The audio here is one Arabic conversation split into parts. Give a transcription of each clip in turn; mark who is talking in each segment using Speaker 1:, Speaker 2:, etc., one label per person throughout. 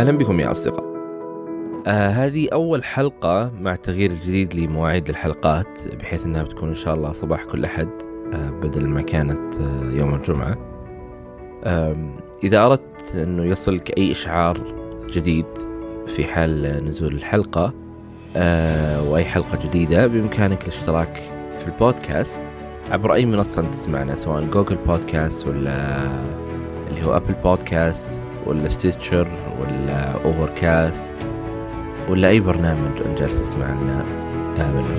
Speaker 1: أهلا بكم يا أصدقاء. آه هذه أول حلقة مع تغيير الجديد لمواعيد الحلقات بحيث أنها بتكون إن شاء الله صباح كل أحد آه بدل ما كانت آه يوم الجمعة. آه إذا أردت أنه يصلك أي إشعار جديد في حال نزول الحلقة آه وأي حلقة جديدة بإمكانك الاشتراك في البودكاست. عبر أي منصة تسمعنا سواء جوجل بودكاست ولا اللي هو Apple Podcasts ولا Stitcher ولا Overcast ولا أي برنامج أنت جالس تسمع لنا منه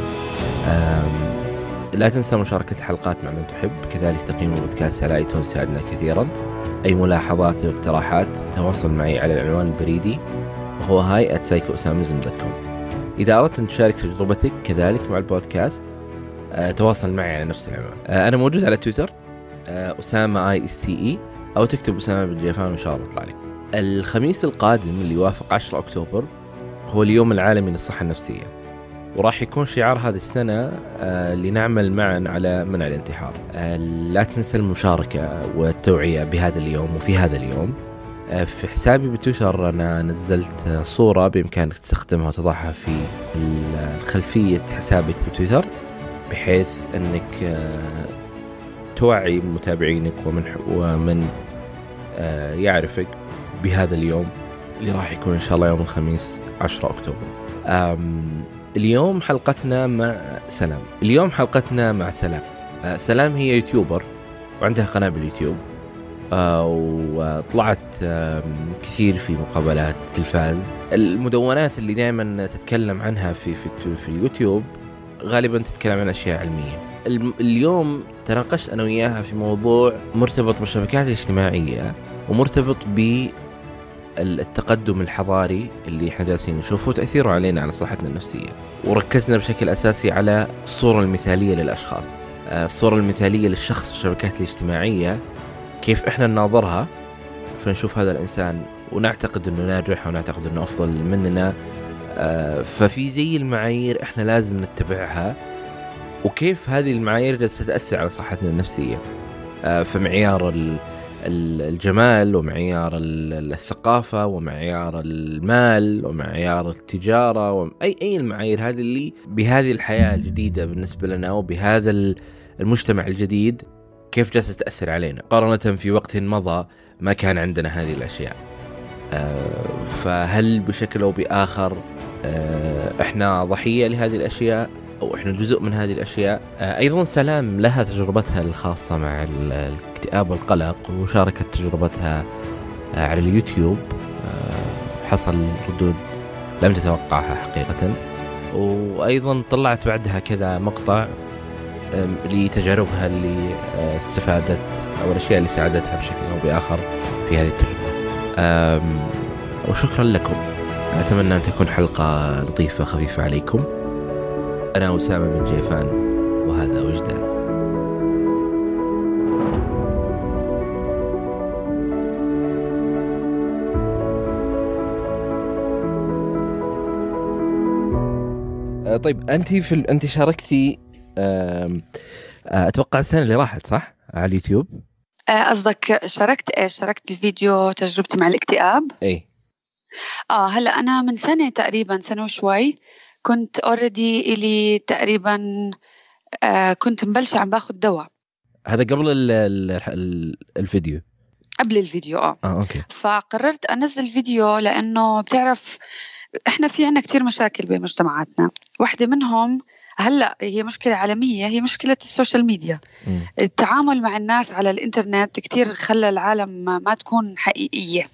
Speaker 1: لا تنسى مشاركة الحلقات مع من تحب. كذلك تقييم البودكاست على iTunes يساعدنا كثيرا. أي ملاحظات أو اقتراحات تواصل معي على العنوان البريدي. وهو هاي @psychosamizm.com إذا أردت أن تشارك تجربتك كذلك مع البودكاست أه تواصل معي على نفس العنوان. أه أنا موجود على تويتر أه أسامة اي اس تي اي أو تكتب أسامة بن جيفان إن شاء الله يطلع لك الخميس القادم اللي يوافق 10 أكتوبر هو اليوم العالمي للصحة النفسية. وراح يكون شعار هذه السنة آه لنعمل معا على منع الانتحار. آه لا تنسى المشاركة والتوعية بهذا اليوم وفي هذا اليوم. آه في حسابي بتويتر أنا نزلت صورة بإمكانك تستخدمها وتضعها في خلفية حسابك بتويتر بحيث أنك توعي متابعينك ومن ومن آه يعرفك بهذا اليوم اللي راح يكون إن شاء الله يوم الخميس 10 أكتوبر. اليوم حلقتنا مع سلام، اليوم حلقتنا مع سلام. آه سلام هي يوتيوبر وعندها قناة باليوتيوب آه وطلعت كثير في مقابلات تلفاز. المدونات اللي دائما تتكلم عنها في في, في اليوتيوب غالبا تتكلم عن أشياء علمية. اليوم تناقشت أنا وياها في موضوع مرتبط بالشبكات الاجتماعية ومرتبط ب التقدم الحضاري اللي إحنا جالسين نشوفه وتأثيره علينا على صحتنا النفسية. وركزنا بشكل أساسي على الصورة المثالية للأشخاص. الصورة المثالية للشخص في الشبكات الاجتماعية كيف إحنا نناظرها فنشوف هذا الإنسان ونعتقد إنه ناجح ونعتقد إنه أفضل مننا. ففي زي المعايير إحنا لازم نتبعها. وكيف هذه المعايير تاثر على صحتنا النفسية. فمعيار الجمال ومعيار الثقافة ومعيار المال ومعيار التجارة وأي أي المعايير هذه اللي بهذه الحياة الجديدة بالنسبة لنا وبهذا المجتمع الجديد كيف جالسة تأثر علينا. مقارنة في وقت مضى ما كان عندنا هذه الأشياء. فهل بشكل أو بآخر إحنا ضحية لهذه الأشياء؟ أو إحنا جزء من هذه الأشياء. أيضا سلام لها تجربتها الخاصة مع الاكتئاب والقلق وشاركت تجربتها على اليوتيوب. حصل ردود لم تتوقعها حقيقة. وأيضا طلعت بعدها كذا مقطع لتجاربها اللي استفادت أو الأشياء اللي ساعدتها بشكل أو بآخر في هذه التجربة. وشكرا لكم. أتمنى أن تكون حلقة لطيفة خفيفة عليكم. أنا أسامة بن جيفان وهذا وجدان. طيب أنت في ال... أنت شاركتي أتوقع السنة اللي راحت صح؟ على اليوتيوب؟
Speaker 2: قصدك شاركت إيش؟ شاركت الفيديو تجربتي مع الاكتئاب؟
Speaker 1: اي
Speaker 2: آه هلأ أنا من سنة تقريبا سنة وشوي كنت already إلي تقريبا آه كنت مبلشة عم باخذ دواء.
Speaker 1: هذا قبل ال ال ال الفيديو؟
Speaker 2: قبل الفيديو آه.
Speaker 1: آه okay.
Speaker 2: فقررت أنزل فيديو لأنه بتعرف إحنا في عنا كثير مشاكل بمجتمعاتنا واحدة منهم هلأ هي مشكلة عالمية هي مشكلة ال social media.
Speaker 1: م.
Speaker 2: التعامل مع الناس على الإنترنت كثير خلى العالم ما تكون حقيقية.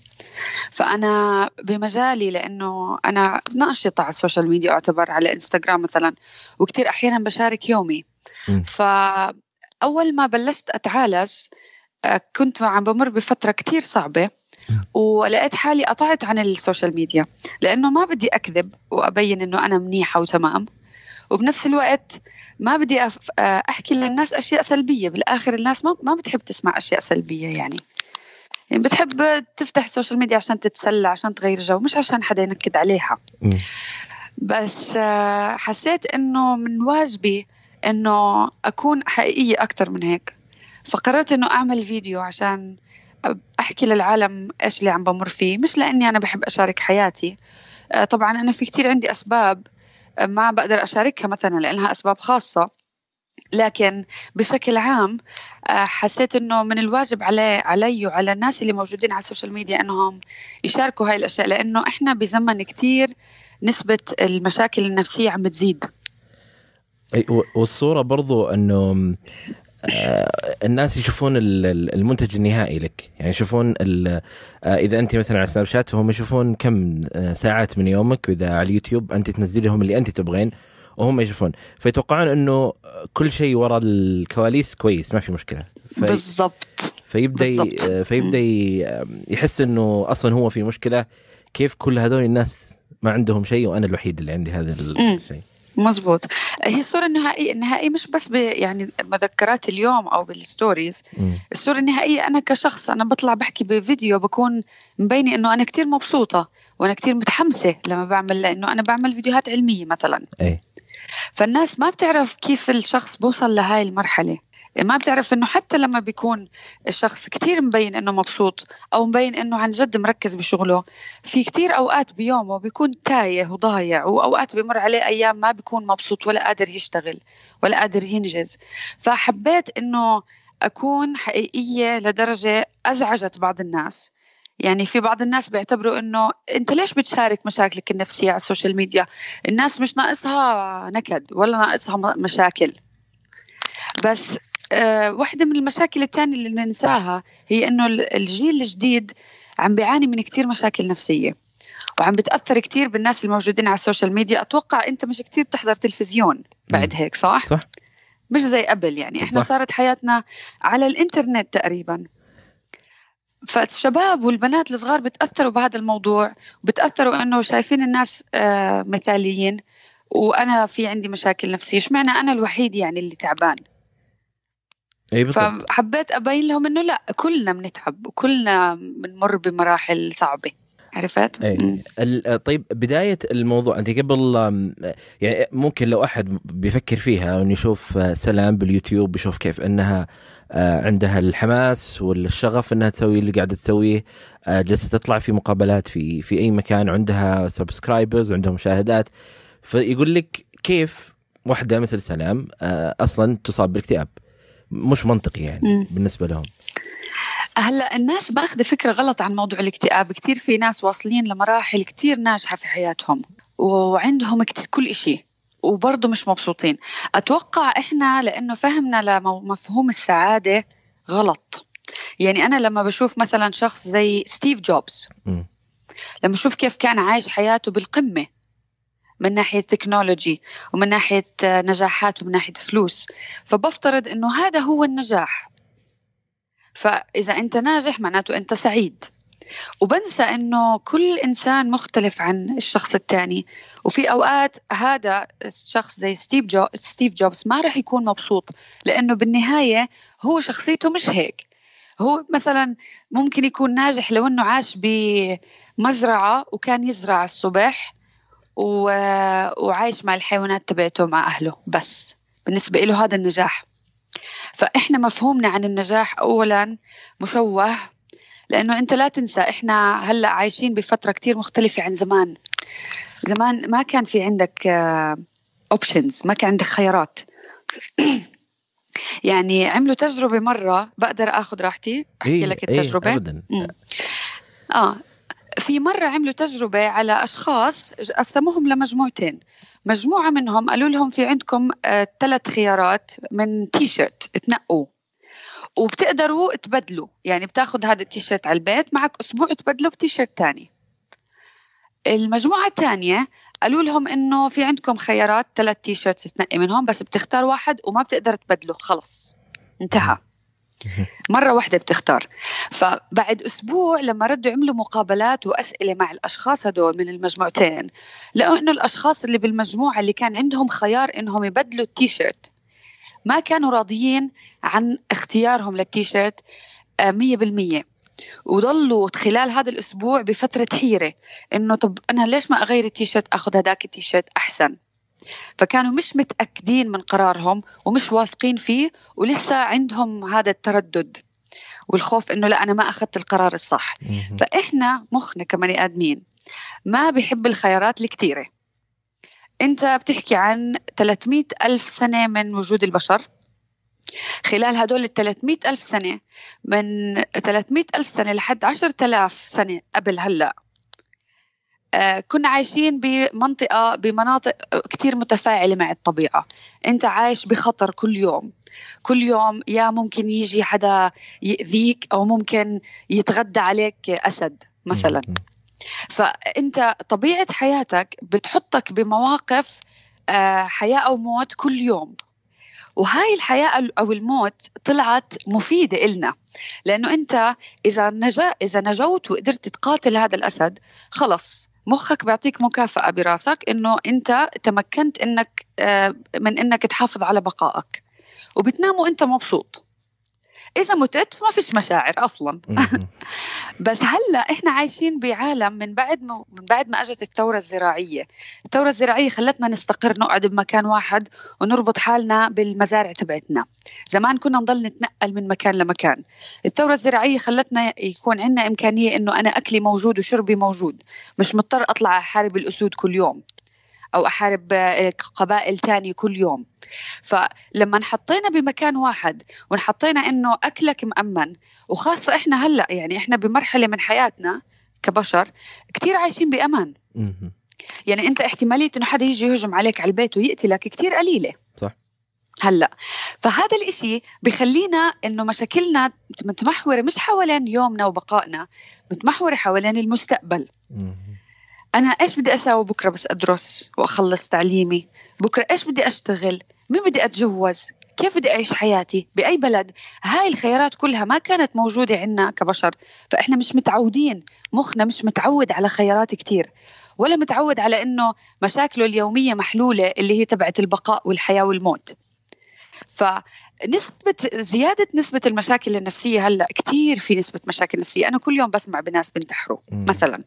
Speaker 2: فأنا بمجالي لأنه أنا ناشطة على ال social media أعتبر على إنستغرام مثلا وكثير أحيانا بشارك يومي.
Speaker 1: م.
Speaker 2: فأول ما بلشت أتعالج كنت عم بمر بفترة كتير صعبة ولقيت حالي قطعت عن ال social media. لأنه ما بدي أكذب وأبين أنه أنا منيحة وتمام. وبنفس الوقت ما بدي أحكي للناس أشياء سلبية. بالآخر الناس ما ما بتحب تسمع أشياء سلبية يعني. يعني بتحب تفتح ال social media عشان تتسلى عشان تغير جو مش عشان حدا ينكد عليها.
Speaker 1: م.
Speaker 2: بس حسيت إنه من واجبي إنه أكون حقيقية أكثر من هيك. فقررت إنه أعمل فيديو عشان أحكي للعالم إيش اللي عم بمر فيه مش لإني أنا بحب أشارك حياتي. آه، طبعا أنا في كتير عندي أسباب آه، ما بقدر أشاركها مثلا لإنها أسباب خاصة. لكن بشكل عام حسيت إنه من الواجب علي علي وعلى الناس اللي موجودين على ال social media إنهم يشاركوا هاي الأشياء لأنه إحنا بزمن كتير نسبة المشاكل النفسية عم بتزيد.
Speaker 1: والصورة برضو إنه آه، الناس يشوفون المنتج النهائي لك. يعني يشوفون آه، إذا أنت مثلا على سناب شات فهم يشوفون كم آه، ساعات من يومك وإذا على اليوتيوب أنت تنزلي لهم اللي أنت تبغين. وهم يشوفون. فيتوقعون إنه كل شيء وراء الكواليس كويس ما في مشكلة.
Speaker 2: في بالضبط.
Speaker 1: فيبدأ بالزبط. فيبدأ يحس إنه أصلا هو في مشكلة كيف كل هذول الناس ما عندهم شيء وأنا الوحيد اللي عندي هذا الشيء
Speaker 2: مزبوط. هي الصورة النهائية النهائية مش بس يعني مذكرات اليوم أو بالستوريز. الصورة النهائية أنا كشخص أنا بطلع بحكي بفيديو بكون مبيني إنه أنا كتير مبسوطة وأنا كتير متحمسة لما بعمل لأنه أنا بعمل فيديوهات علمية مثلا.
Speaker 1: أي.
Speaker 2: فالناس ما بتعرف كيف الشخص بوصل لهاي المرحلة. ما بتعرف إنه حتى لما بيكون الشخص كتير مبين إنه مبسوط أو مبين إنه عن جد مركز بشغله في كتير أوقات بيومه بيكون تايه وضايع وأوقات بيمر عليه أيام ما بيكون مبسوط ولا قادر يشتغل ولا قادر ينجز. فحبيت إنه أكون حقيقية لدرجة أزعجت بعض الناس. يعني في بعض الناس بيعتبروا إنه أنت ليش بتشارك مشاكلك النفسية على ال social media؟ الناس مش ناقصها نكد ولا ناقصها مشاكل. بس آه، واحدة من المشاكل الثانية اللي ننساها هي إنه الجيل الجديد عم بيعاني من كتير مشاكل نفسية وعم بتأثر كتير بالناس الموجودين على السوشيال ميديا. أتوقع أنت مش كتير بتحضر تلفزيون بعد هيك صح؟
Speaker 1: صح.
Speaker 2: مش زي قبل يعني إحنا صح. صارت حياتنا على الإنترنت تقريبا. فالشباب والبنات الصغار بتأثروا بهذا الموضوع وبتأثروا إنه شايفين الناس آه مثاليين. وأنا في عندي مشاكل نفسية. اشمعنى أنا الوحيد يعني اللي تعبان؟
Speaker 1: اي
Speaker 2: بالضبط. فحبيت أبين لهم إنه لا كلنا بنتعب وكلنا بنمر بمراحل صعبة. عرفت؟
Speaker 1: اي طيب بداية الموضوع أنت قبل يعني ممكن لو أحد بيفكر فيها إنه يشوف سلام باليوتيوب يشوف كيف إنها آه، عندها الحماس والشغف إنها تسوي اللي قاعدة تسويه. آه، جالسه تطلع في مقابلات في في أي مكان عندها subscribers وعندها مشاهدات. فيقول لك كيف واحدة مثل سلام آه، أصلا تصاب بالاكتئاب. مش منطقي يعني مم. بالنسبة لهم.
Speaker 2: هلا الناس باخذ فكرة غلط عن موضوع الاكتئاب. كثير في ناس واصلين لمراحل كثير ناجحة في حياتهم وعندهم كل شيء وبرضه مش مبسوطين. أتوقع إحنا لأنه فهمنا لمفهوم السعادة غلط. يعني أنا لما بشوف مثلا شخص زي ستيف جوبز م. لما أشوف كيف كان عايش حياته بالقمة من ناحية technology ومن ناحية نجاحات ومن ناحية فلوس فبفترض أنه هذا هو النجاح. فإذا أنت ناجح معناته أنت سعيد. وبنسى إنه كل إنسان مختلف عن الشخص الثاني وفي أوقات هذا الشخص زي ستيف جو ستيف جوبز ما راح يكون مبسوط لأنه بالنهاية هو شخصيته مش هيك. هو مثلا ممكن يكون ناجح لو إنه عاش بمزرعة وكان يزرع الصبح وعايش مع الحيوانات تبعته مع أهله بس. بالنسبة له هذا النجاح. فإحنا مفهومنا عن النجاح أولا مشوه لأنه أنت لا تنسى إحنا هلأ عايشين بفترة كتير مختلفة عن زمان. زمان ما كان في عندك اوبشنز ما كان عندك خيارات. يعني عملوا تجربة مرة بقدر آخذ راحتي أحكي إيه لك التجربة.
Speaker 1: إيه ابدا
Speaker 2: آه في مرة عملوا تجربة على أشخاص قسموهم لمجموعتين. مجموعة منهم قالوا لهم في عندكم ثلاث آه خيارات من تي شيرت تنقوا وبتقدروا تبدلوا. يعني بتاخذ هذا التي شيرت على البيت معك أسبوع تبدله بتي شيرت تاني. المجموعة الثانية قالوا لهم إنه في عندكم خيارات ثلاث تي شيرت تنقي منهم بس بتختار واحد وما بتقدر تبدله. خلص. انتهى. مرة واحدة بتختار. فبعد أسبوع لما ردوا عملوا مقابلات وأسئلة مع الأشخاص هدول من المجموعتين لقوا إنه الأشخاص اللي بالمجموعة اللي كان عندهم خيار إنهم يبدلوا التيشيرت ما كانوا راضيين عن اختيارهم للتيشيرت آه، مية بالمية. وضلوا خلال هذا الأسبوع بفترة حيرة إنه طب أنا ليش ما أغير التيشيرت أخذ هداك التيشيرت أحسن؟ فكانوا مش متأكدين من قرارهم ومش واثقين فيه ولسه عندهم هذا التردد والخوف إنه لا أنا ما أخذت القرار الصح. فإحنا مخنا كبني آدمين ما بيحب الخيارات الكثيره انت بتحكي عن 300 ألف سنة من وجود البشر. خلال هدول ال 300 ألف سنة من 300 ألف سنة لحد 10,000 سنة قبل هلأ آه، كنا عايشين بمنطقة بمناطق كتير متفاعلة مع الطبيعة. أنت عايش بخطر كل يوم. كل يوم يا ممكن يجي حدا يأذيك أو ممكن يتغدى عليك أسد مثلا. فأنت طبيعة حياتك بتحطك بمواقف آه، حياة أو موت كل يوم. وهاي الحياة أو الموت طلعت مفيدة إلنا. لأنه أنت إذا نجا إذا نجوت وقدرت تقاتل هذا الأسد خلص مخك بيعطيك مكافأة براسك إنه أنت تمكنت إنك آه، من إنك تحافظ على بقائك. وبتنام وأنت مبسوط. إذا متت ما فيش مشاعر أصلا. بس هلأ إحنا عايشين بعالم من بعد ما من بعد ما أجت الثورة الزراعية. الثورة الزراعية خلتنا نستقر نقعد بمكان واحد ونربط حالنا بالمزارع تبعتنا. زمان كنا نضل نتنقل من مكان لمكان. الثورة الزراعية خلتنا يكون عندنا إمكانية إنه أنا أكلي موجود وشربي موجود. مش مضطر أطلع أحارب الأسود كل يوم. أو أحارب آه، قبائل تانية كل يوم. فلما انحطينا بمكان واحد وانحطينا إنه أكلك مأمن وخاصة إحنا هلأ يعني إحنا بمرحلة من حياتنا كبشر كثير عايشين بأمان. يعني أنت احتمالية إنه حدا يجي يهجم عليك على البيت ويقتلك كثير قليلة.
Speaker 1: صح.
Speaker 2: هلأ. فهذا الإشي بخلينا إنه مشاكلنا متمحوره مش حوالين يومنا وبقائنا متمحوره حوالين المستقبل. أنا إيش بدي أسوي بكرة بس أدرس وأخلص تعليمي؟ بكرة إيش بدي أشتغل؟ مين بدي أتجوز؟ كيف بدي أعيش حياتي؟ بأي بلد؟ هاي الخيارات كلها ما كانت موجودة عندنا كبشر فإحنا مش متعودين. مخنا مش متعود على خيارات كتير ولا متعود على إنه مشاكله اليومية محلولة اللي هي تبعت البقاء والحياة والموت. فنسبة زيادة نسبة المشاكل النفسية هلأ كثير في نسبة مشاكل نفسية. أنا كل يوم بسمع بناس بنتحروا مثلا.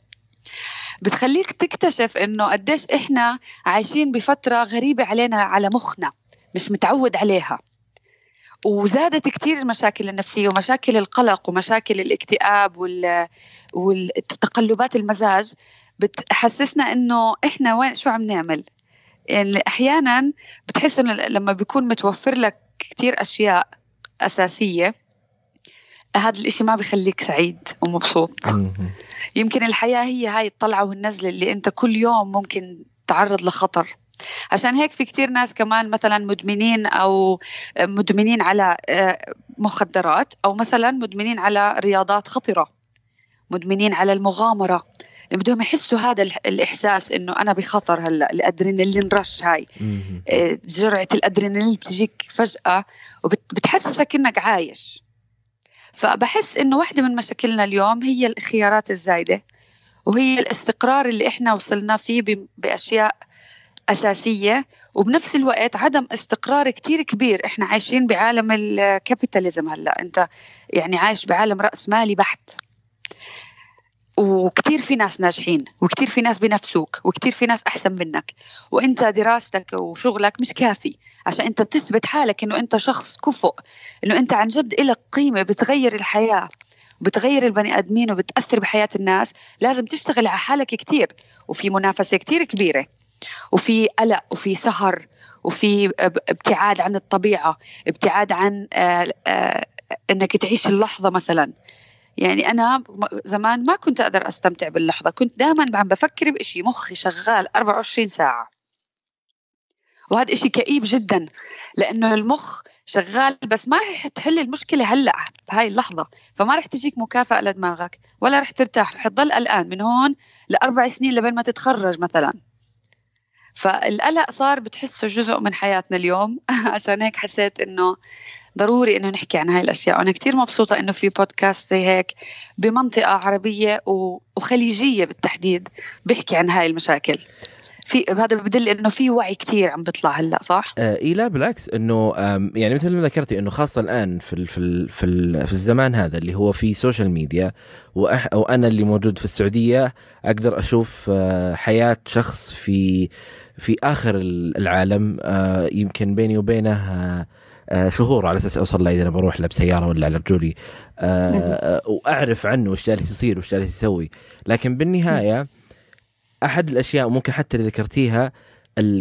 Speaker 2: بتخليك تكتشف إنه قديش إحنا عايشين بفترة غريبة علينا على مخنا مش متعود عليها. وزادت كثير المشاكل النفسية ومشاكل القلق ومشاكل الاكتئاب وال والتقلبات المزاج بتحسسنا إنه إحنا وين شو عم نعمل؟ يعني أحيانا بتحس إنه لما بيكون متوفر لك كثير أشياء أساسية هذا الإشي ما بخليك سعيد ومبسوط. يمكن الحياة هي هاي الطلعة والنزلة اللي أنت كل يوم ممكن تعرض لخطر. عشان هيك في كتير ناس كمان مثلا مدمنين أو مدمنين على آه، مخدرات أو مثلا مدمنين على رياضات خطرة مدمنين على المغامرة. بدهم يحسوا هذا الإحساس إنه أنا بخطر هلأ الأدرينالين رش هاي. آه، جرعة الأدرينالين بتجيك فجأة وبتحسسك إنك عايش. فبحس إنه واحدة من مشاكلنا اليوم هي الخيارات الزايدة وهي الاستقرار اللي إحنا وصلنا فيه بأشياء أساسية وبنفس الوقت عدم استقرار كتير كبير. إحنا عايشين بعالم الكابيتاليزم هلأ أنت يعني عايش بعالم رأس مالي بحت. وكتير في ناس ناجحين وكتير في ناس بنفسوك وكتير في ناس أحسن منك. وإنت دراستك وشغلك مش كافي عشان أنت تثبت حالك إنه أنت شخص كفؤ إنه أنت عن جد إلك قيمة بتغير الحياة بتغير البني آدمين وبتأثر بحياة الناس. لازم تشتغل على حالك كتير وفي منافسة كتير كبيرة وفي قلق وفي سهر وفي ابتعاد عن الطبيعة ابتعاد عن آه، آه، إنك تعيش اللحظة مثلا. يعني أنا زمان ما كنت أقدر أستمتع باللحظة. كنت دائما عم بفكر بإشي مخي شغال 24 ساعة. وهذا إشي كئيب جدا لأنه المخ شغال بس ما رح تحل المشكلة هلأ بهاي اللحظة. فما رح تجيك مكافأة لدماغك ولا رح ترتاح. رح تضل قلقان من هون لأربع سنين لبين ما تتخرج مثلا. فالقلق صار بتحسه جزء من حياتنا اليوم. عشان هيك حسيت إنه ضروري إنه نحكي عن هاي الأشياء وأنا كثير مبسوطة إنه في بودكاست زي هيك بمنطقة عربية وخليجية بالتحديد بيحكي عن هاي المشاكل في هذا بدل إنه في وعي كثير عم بيطلع هلأ صح؟
Speaker 1: آه إيه لا بالعكس إنه يعني مثل ما ذكرتي إنه خاصة الآن في ال في ال في, ال في الزمان هذا اللي هو في social media وأح اللي موجود في السعودية أقدر أشوف آه حياة شخص في في آخر العالم آه يمكن بيني وبينه آه، شهور على أساس أوصل له إذا أنا بروح له بسيارة ولا على رجولي. آه، وأعرف عنه وش جالس يصير وش جالس يسوي. لكن بالنهاية أحد الأشياء ممكن حتى اللي ذكرتيها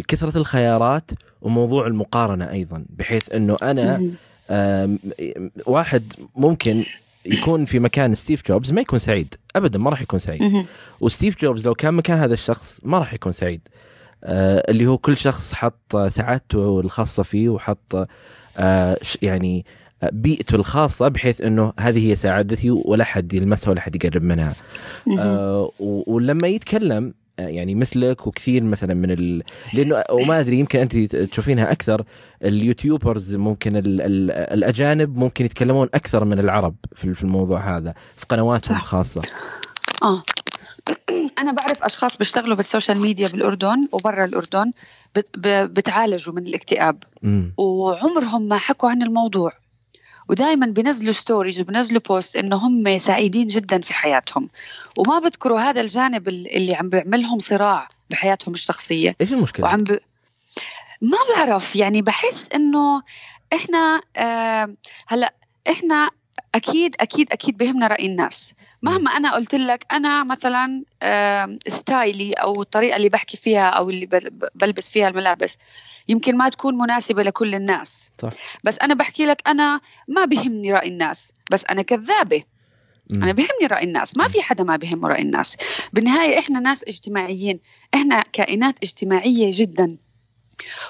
Speaker 1: كثره الخيارات وموضوع المقارنة أيضا. بحيث إنه أنا واحد ممكن يكون في مكان ستيف جوبز ما يكون سعيد. ابدا ما راح يكون سعيد. وستيف جوبز لو كان مكان هذا الشخص ما راح يكون سعيد. آه اللي هو كل شخص حط سعادته الخاصة فيه وحط آه يعني آه، بيئته الخاصة بحيث إنه هذه هي سعادتي ولا حد يلمسها ولا حد يقرب منها. آه ولما يتكلم يعني مثلك وكثير مثلا من ال... لأنه وما أدري يمكن أنت تشوفينها أكثر ال YouTubers ممكن ال... ال... الأجانب ممكن يتكلمون أكثر من العرب في الموضوع هذا في قنواتهم الخاصة.
Speaker 2: آه. أنا بعرف أشخاص بيشتغلوا بال social media بالأردن وبرا الأردن بتعالجوا من الاكتئاب. وعمرهم ما حكوا عن الموضوع. ودائما بنزلوا stories وبنزلوا post إنه هم سعيدين جدا في حياتهم. وما بذكروا هذا الجانب اللي عم بيعملهم صراع بحياتهم الشخصية.
Speaker 1: إيش المشكلة؟
Speaker 2: وعم ب... ما بعرف. يعني بحس إنه إحنا آه هلأ إحنا أكيد أكيد أكيد بهمنا رأي الناس. مهما أنا قلت لك أنا مثلا ستايلي أو الطريقة اللي بحكي فيها أو اللي بلبس فيها الملابس يمكن ما تكون مناسبة لكل الناس. صح. بس أنا بحكي لك أنا ما بهمني رأي الناس. بس أنا كذابة. م. أنا بهمني رأي الناس. ما في حدا ما بهمه رأي الناس. بالنهاية إحنا ناس اجتماعيين. إحنا كائنات اجتماعية جدا.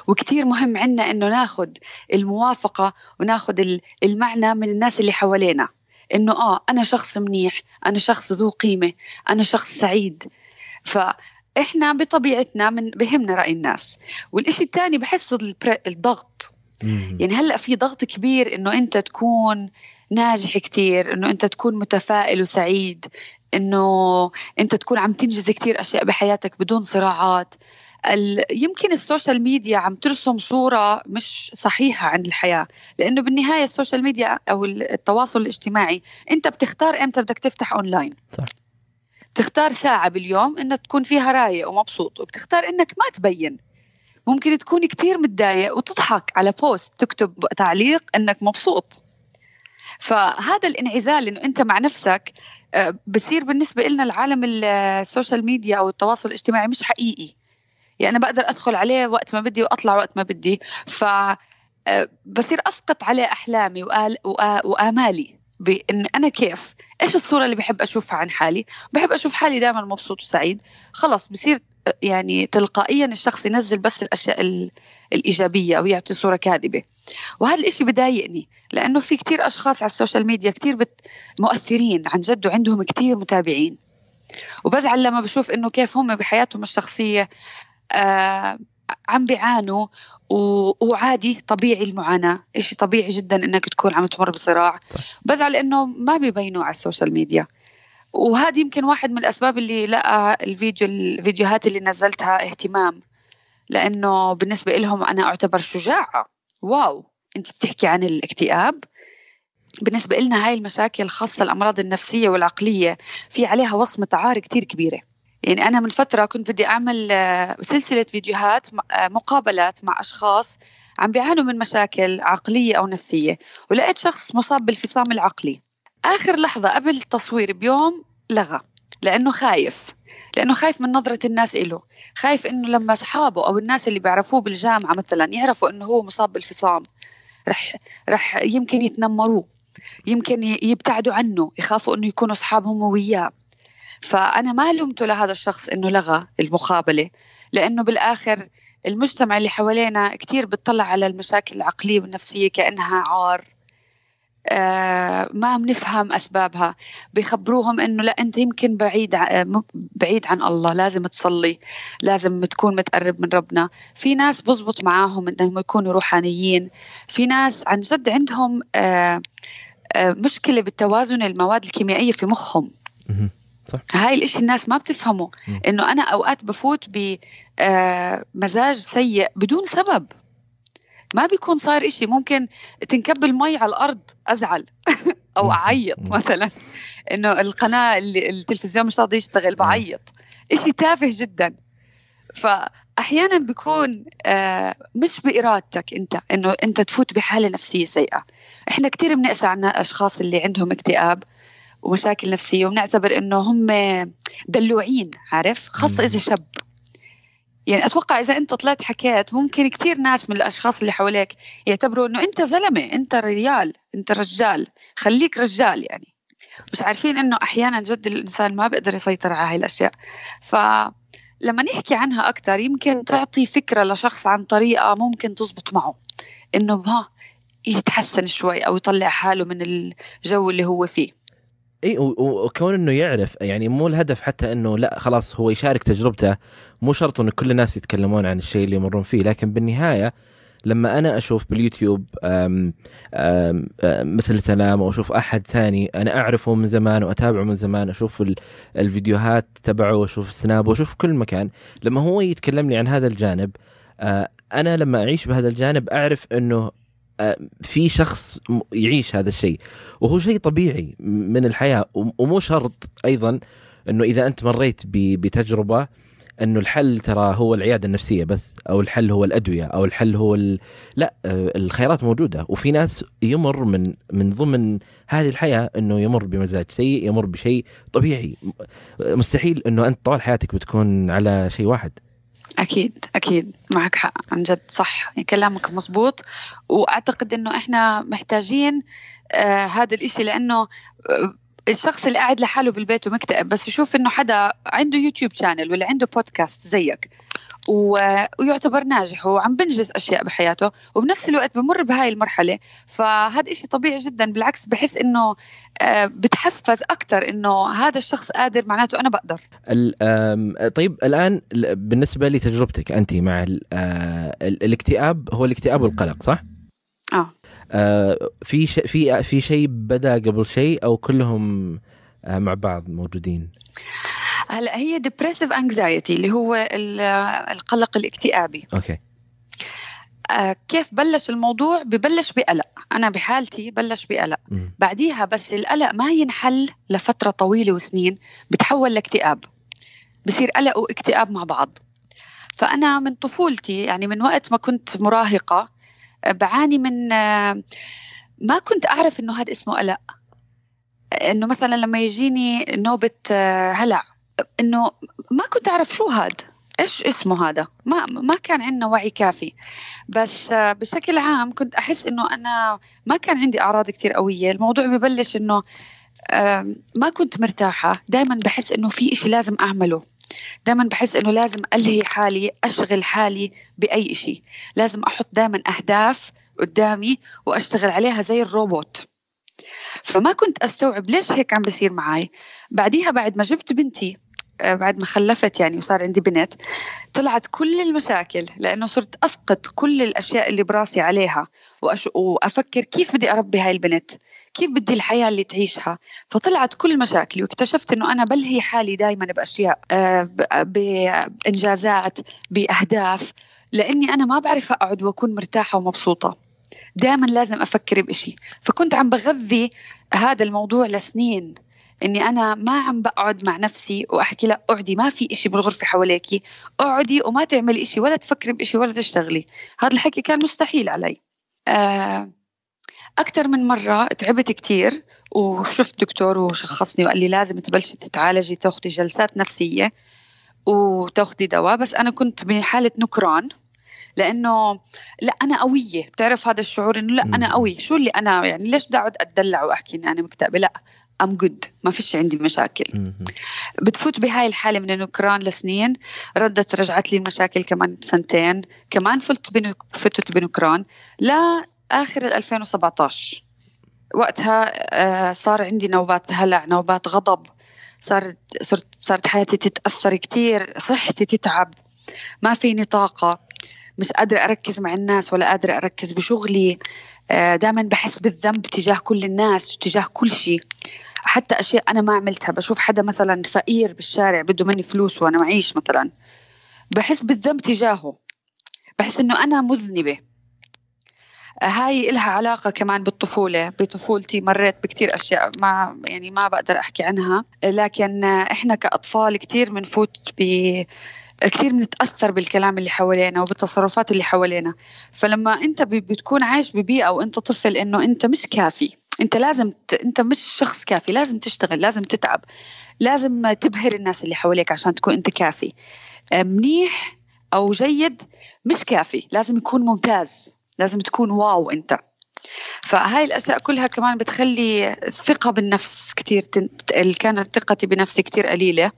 Speaker 2: وكتير مهم عنا إنه ناخذ الموافقة وناخذ المعنى من الناس اللي حوالينا. إنه آه أنا شخص منيح أنا شخص ذو قيمة أنا شخص سعيد. ف إحنا بطبيعتنا من بهمنا رأي الناس. والإشي الثاني بحس الضغط. يعني هلأ في ضغط كبير إنه أنت تكون ناجح كتير إنه أنت تكون متفائل وسعيد إنه أنت تكون عم تنجز كتير أشياء بحياتك بدون صراعات. يمكن ال social media عم ترسم صورة مش صحيحة عن الحياة. لأنه بالنهاية ال social media أو التواصل الاجتماعي أنت بتختار إمتى بدك تفتح أونلاين صح. بتختار ساعة باليوم إنك تكون فيها رايق ومبسوط وبتختار إنك ما تبين. ممكن تكون كتير متضايق وتضحك على post تكتب تعليق إنك مبسوط. فهذا الانعزال إنه أنت مع نفسك آه، بصير بالنسبة لنا العالم السوشيال ميديا أو التواصل الاجتماعي مش حقيقي. يعني أنا بقدر أدخل عليه وقت ما بدي وأطلع وقت ما بدي. ف آه، بصير أسقط عليه أحلامي وآمالي بإن أنا كيف إيش الصورة اللي بحب أشوفها عن حالي؟ بحب أشوف حالي دائما مبسوط وسعيد. خلص بصير يعني تلقائيا الشخص ينزل بس الأشياء الإيجابية أو يعطي صورة كاذبة. وهذا الإشي بضايقني لأنه في كتير أشخاص على ال social media كتير بت مؤثرين عن جد وعندهم كتير متابعين. وبزعل لما بشوف إنه كيف هم بحياتهم الشخصية آه عم بيعانوا وعادي طبيعي المعاناة. إشي طبيعي جدا إنك تكون عم تمر بصراع. بزعل إنه ما بيبينوا على ال social media. وهذا يمكن واحد من الأسباب اللي لقى الفيديو الفيديوهات اللي نزلتها اهتمام. لأنه بالنسبة لهم أنا أعتبر شجاعة. واو أنت بتحكي عن الاكتئاب. بالنسبة لنا هاي المشاكل الخاصة الأمراض النفسية والعقلية في عليها وصمة عار كتير كبيرة. يعني أنا من فترة كنت بدي أعمل آه، سلسلة فيديوهات آه، مقابلات مع أشخاص عم بيعانوا من مشاكل عقلية أو نفسية ولقيت شخص مصاب بالفصام العقلي. آخر لحظة قبل التصوير بيوم لغى لأنه خايف لأنه خايف من نظرة الناس إله خايف إنه لما أصحابه أو الناس اللي بيعرفوه بالجامعة مثلا يعرفوا إنه هو مصاب بالفصام رح رح يمكن يتنمروه يمكن يبتعدوا عنه يخافوا إنه يكونوا أصحابهم وياه. فأنا ما لومته لهذا الشخص إنه لغى المقابلة لأنه بالآخر المجتمع اللي حوالينا كتير بتطلع على المشاكل العقلية والنفسية كأنها عار. آه ما بنفهم أسبابها. بيخبروهم إنه لا أنت يمكن بعيد بعيد عن الله لازم تصلي لازم تكون متقرب من ربنا. في ناس بزبط معاهم إنهم يكونوا روحانيين. في ناس عن جد عندهم آه آه مشكلة بالتوازن المواد الكيميائية في مخهم. صح. هاي الإشي الناس ما بتفهمه إنه أنا أوقات بفوت بمزاج آه، سيء بدون سبب. ما بيكون صاير إشي ممكن تنكب المي على الأرض أزعل أو أعيط مثلا. إنه القناة اللي التلفزيون مش راضي يشتغل بعيط. إشي تافه جدا. فهذا أحيانا بيكون آه مش بإرادتك أنت إنه أنت تفوت بحالة نفسية سيئة. إحنا كثير بنقسى عن الاشخاص اللي عندهم اكتئاب. ومشاكل نفسية وبنعتبر إنه هم دلوعين عارف؟ خاصة إذا شاب. يعني أتوقع إذا أنت طلعت حكيت ممكن كثير ناس من الأشخاص اللي حواليك يعتبروا إنه أنت زلمة أنت ريال أنت رجال خليك رجال يعني. مش عارفين إنه أحيانا جد الإنسان ما بيقدر يسيطر على هاي الأشياء. فلما نحكي عنها أكثر يمكن تعطي فكرة لشخص عن طريقة ممكن تزبط معه. إنه ها يتحسن شوي أو يطلع حاله من الجو اللي هو فيه.
Speaker 1: اي وكون إنه يعرف يعني مو الهدف حتى إنه لا خلاص هو يشارك تجربته مو شرط إنه كل الناس يتكلمون عن الشيء اللي يمرون فيه لكن بالنهاية لما أنا أشوف باليوتيوب آم آم آم مثل سلام أو أشوف أحد ثاني أنا أعرفه من زمان وأتابعه من زمان أشوف الفيديوهات تبعه وأشوف السناب وأشوف كل مكان لما هو يتكلم لي عن هذا الجانب آه، أنا لما أعيش بهذا الجانب أعرف إنه في شخص يعيش هذا الشيء. وهو شيء طبيعي من الحياة ومو شرط أيضا إنه إذا أنت مريت بتجربة إنه الحل ترى هو العيادة النفسية بس أو الحل هو الأدوية أو الحل هو ال... لا آه، الخيارات موجودة. وفي ناس يمر من من ضمن هذه الحياة إنه يمر بمزاج سيء يمر بشيء طبيعي. مستحيل إنه أنت طوال حياتك بتكون على شيء واحد.
Speaker 2: أكيد أكيد. معك حق. عن جد صح. يعني كلامك مزبوط. وأعتقد إنه إحنا محتاجين آه هذا الإشي لأنه آه الشخص اللي قاعد لحاله بالبيت ومكتئب بس يشوف إنه حدا عنده يوتيوب شانل ولا عنده بودكاست زيك ويعتبر ناجح وعم بنجز أشياء بحياته وبنفس الوقت بمر بهاي المرحلة. فهذا إشي طبيعي جدا بالعكس بحس إنه آه، بتحفز أكثر إنه هذا الشخص قادر معناته أنا بقدر.
Speaker 1: طيب الآن بالنسبة لتجربتك أنت مع آه، الاكتئاب هو الاكتئاب والقلق صح؟
Speaker 2: آه,
Speaker 1: آه في شيء في في شيء بدا قبل شيء أو كلهم مع بعض موجودين؟
Speaker 2: هلا هي depressive anxiety اللي هو القلق الاكتئابي.
Speaker 1: okay.
Speaker 2: آه كيف بلش الموضوع؟ ببلش بقلق. أنا بحالتي بلش بقلق. م. بعديها بس القلق ما ينحل لفترة طويلة وسنين بتحول لاكتئاب. بصير قلق واكتئاب مع بعض. فأنا من طفولتي يعني من وقت ما كنت مراهقة آه، بعاني من آه، ما كنت أعرف إنه هذا اسمه قلق. إنه مثلا لما يجيني نوبة آه، هلع. إنه ما كنت أعرف شو هذا إيش اسمه هذا؟ ما ما كان عندنا وعي كافي. بس بشكل عام كنت أحس إنه أنا ما كان عندي أعراض كثير قوية. الموضوع ببلش إنه ما كنت مرتاحة. دائما بحس إنه في إشي لازم أعمله. دائما بحس إنه لازم ألهي حالي أشغل حالي بأي شيء لازم أحط دائما أهداف قدامي وأشتغل عليها زي الروبوت. فما كنت أستوعب ليش هيك عم بصير معي بعديها بعد ما جبت بنتي آه، بعد ما خلفت يعني وصار عندي بنت طلعت كل المشاكل لأنه صرت أسقط كل الأشياء اللي براسي عليها وأش... وأفكر كيف بدي أربي هاي البنت؟ كيف بدي الحياة اللي تعيشها؟ فطلعت كل مشاكلي واكتشفت إنه أنا بلهي حالي دائما بأشياء آه، بإنجازات بأهداف لأني أنا ما بعرف أقعد وأكون مرتاحة ومبسوطة. دائما لازم أفكر بشيء فكنت عم بغذي هذا الموضوع لسنين. إني أنا ما عم بقعد مع نفسي وأحكي لا اقعدي ما في إشي بالغرفة حواليكي. اقعدي وما تعملي إشي ولا تفكري بإشي ولا تشتغلي. هذا الحكي كان مستحيل علي. آه، أكثر من مرة تعبت كتير وشفت دكتور وشخصني وقال لي لازم تبلشي تتعالجي تاخذي جلسات نفسية وتاخذي دواء. بس أنا كنت بحالة نكران لأنه لا أنا قوية. بتعرف هذا الشعور إنه لا أنا قوي شو اللي أنا يعني ليش بدي أقعد أتدلع وأحكي إني أنا مكتئبة؟ لا. ام جود ما فيش عندي مشاكل. بتفوت بهاي الحالة من النكران لسنين ردت رجعت لي المشاكل كمان سنتين كمان فلت بنك فتت بنكران لا آخر 2017 وقتها آه، صار عندي نوبات هلع نوبات غضب. صارت صرت صارت حياتي تتأثر كتير صحتي تتعب. ما فيني طاقة. مش قادرة أركز مع الناس ولا قادرة أركز بشغلي. آه، دائما بحس بالذنب تجاه كل الناس وتجاه كل شيء. حتى أشياء أنا ما عملتها. بشوف حدا مثلا فقير بالشارع بده مني فلوس وأنا معيش مثلا. بحس بالذنب تجاهه. بحس إنه أنا مذنبة. هاي إلها علاقة كمان بالطفولة. بطفولتي مريت بكتير أشياء ما يعني ما بقدر أحكي عنها. لكن إحنا كأطفال كتير بنفوت كثير بنتأثر بالكلام اللي حوالينا وبالتصرفات اللي حوالينا. فلما انت بتكون عايش ببيئة وانت طفل انه انت مش كافي انت لازم ت... انت مش شخص كافي لازم تشتغل لازم تتعب لازم تبهر الناس اللي حواليك عشان تكون انت كافي. منيح أو جيد مش كافي لازم يكون ممتاز لازم تكون wow انت. فهاي الأشياء كلها كمان بتخلي الثقه بالنفس كثير تنتقل كانت ثقتي بنفسي كثير قليلة. آه،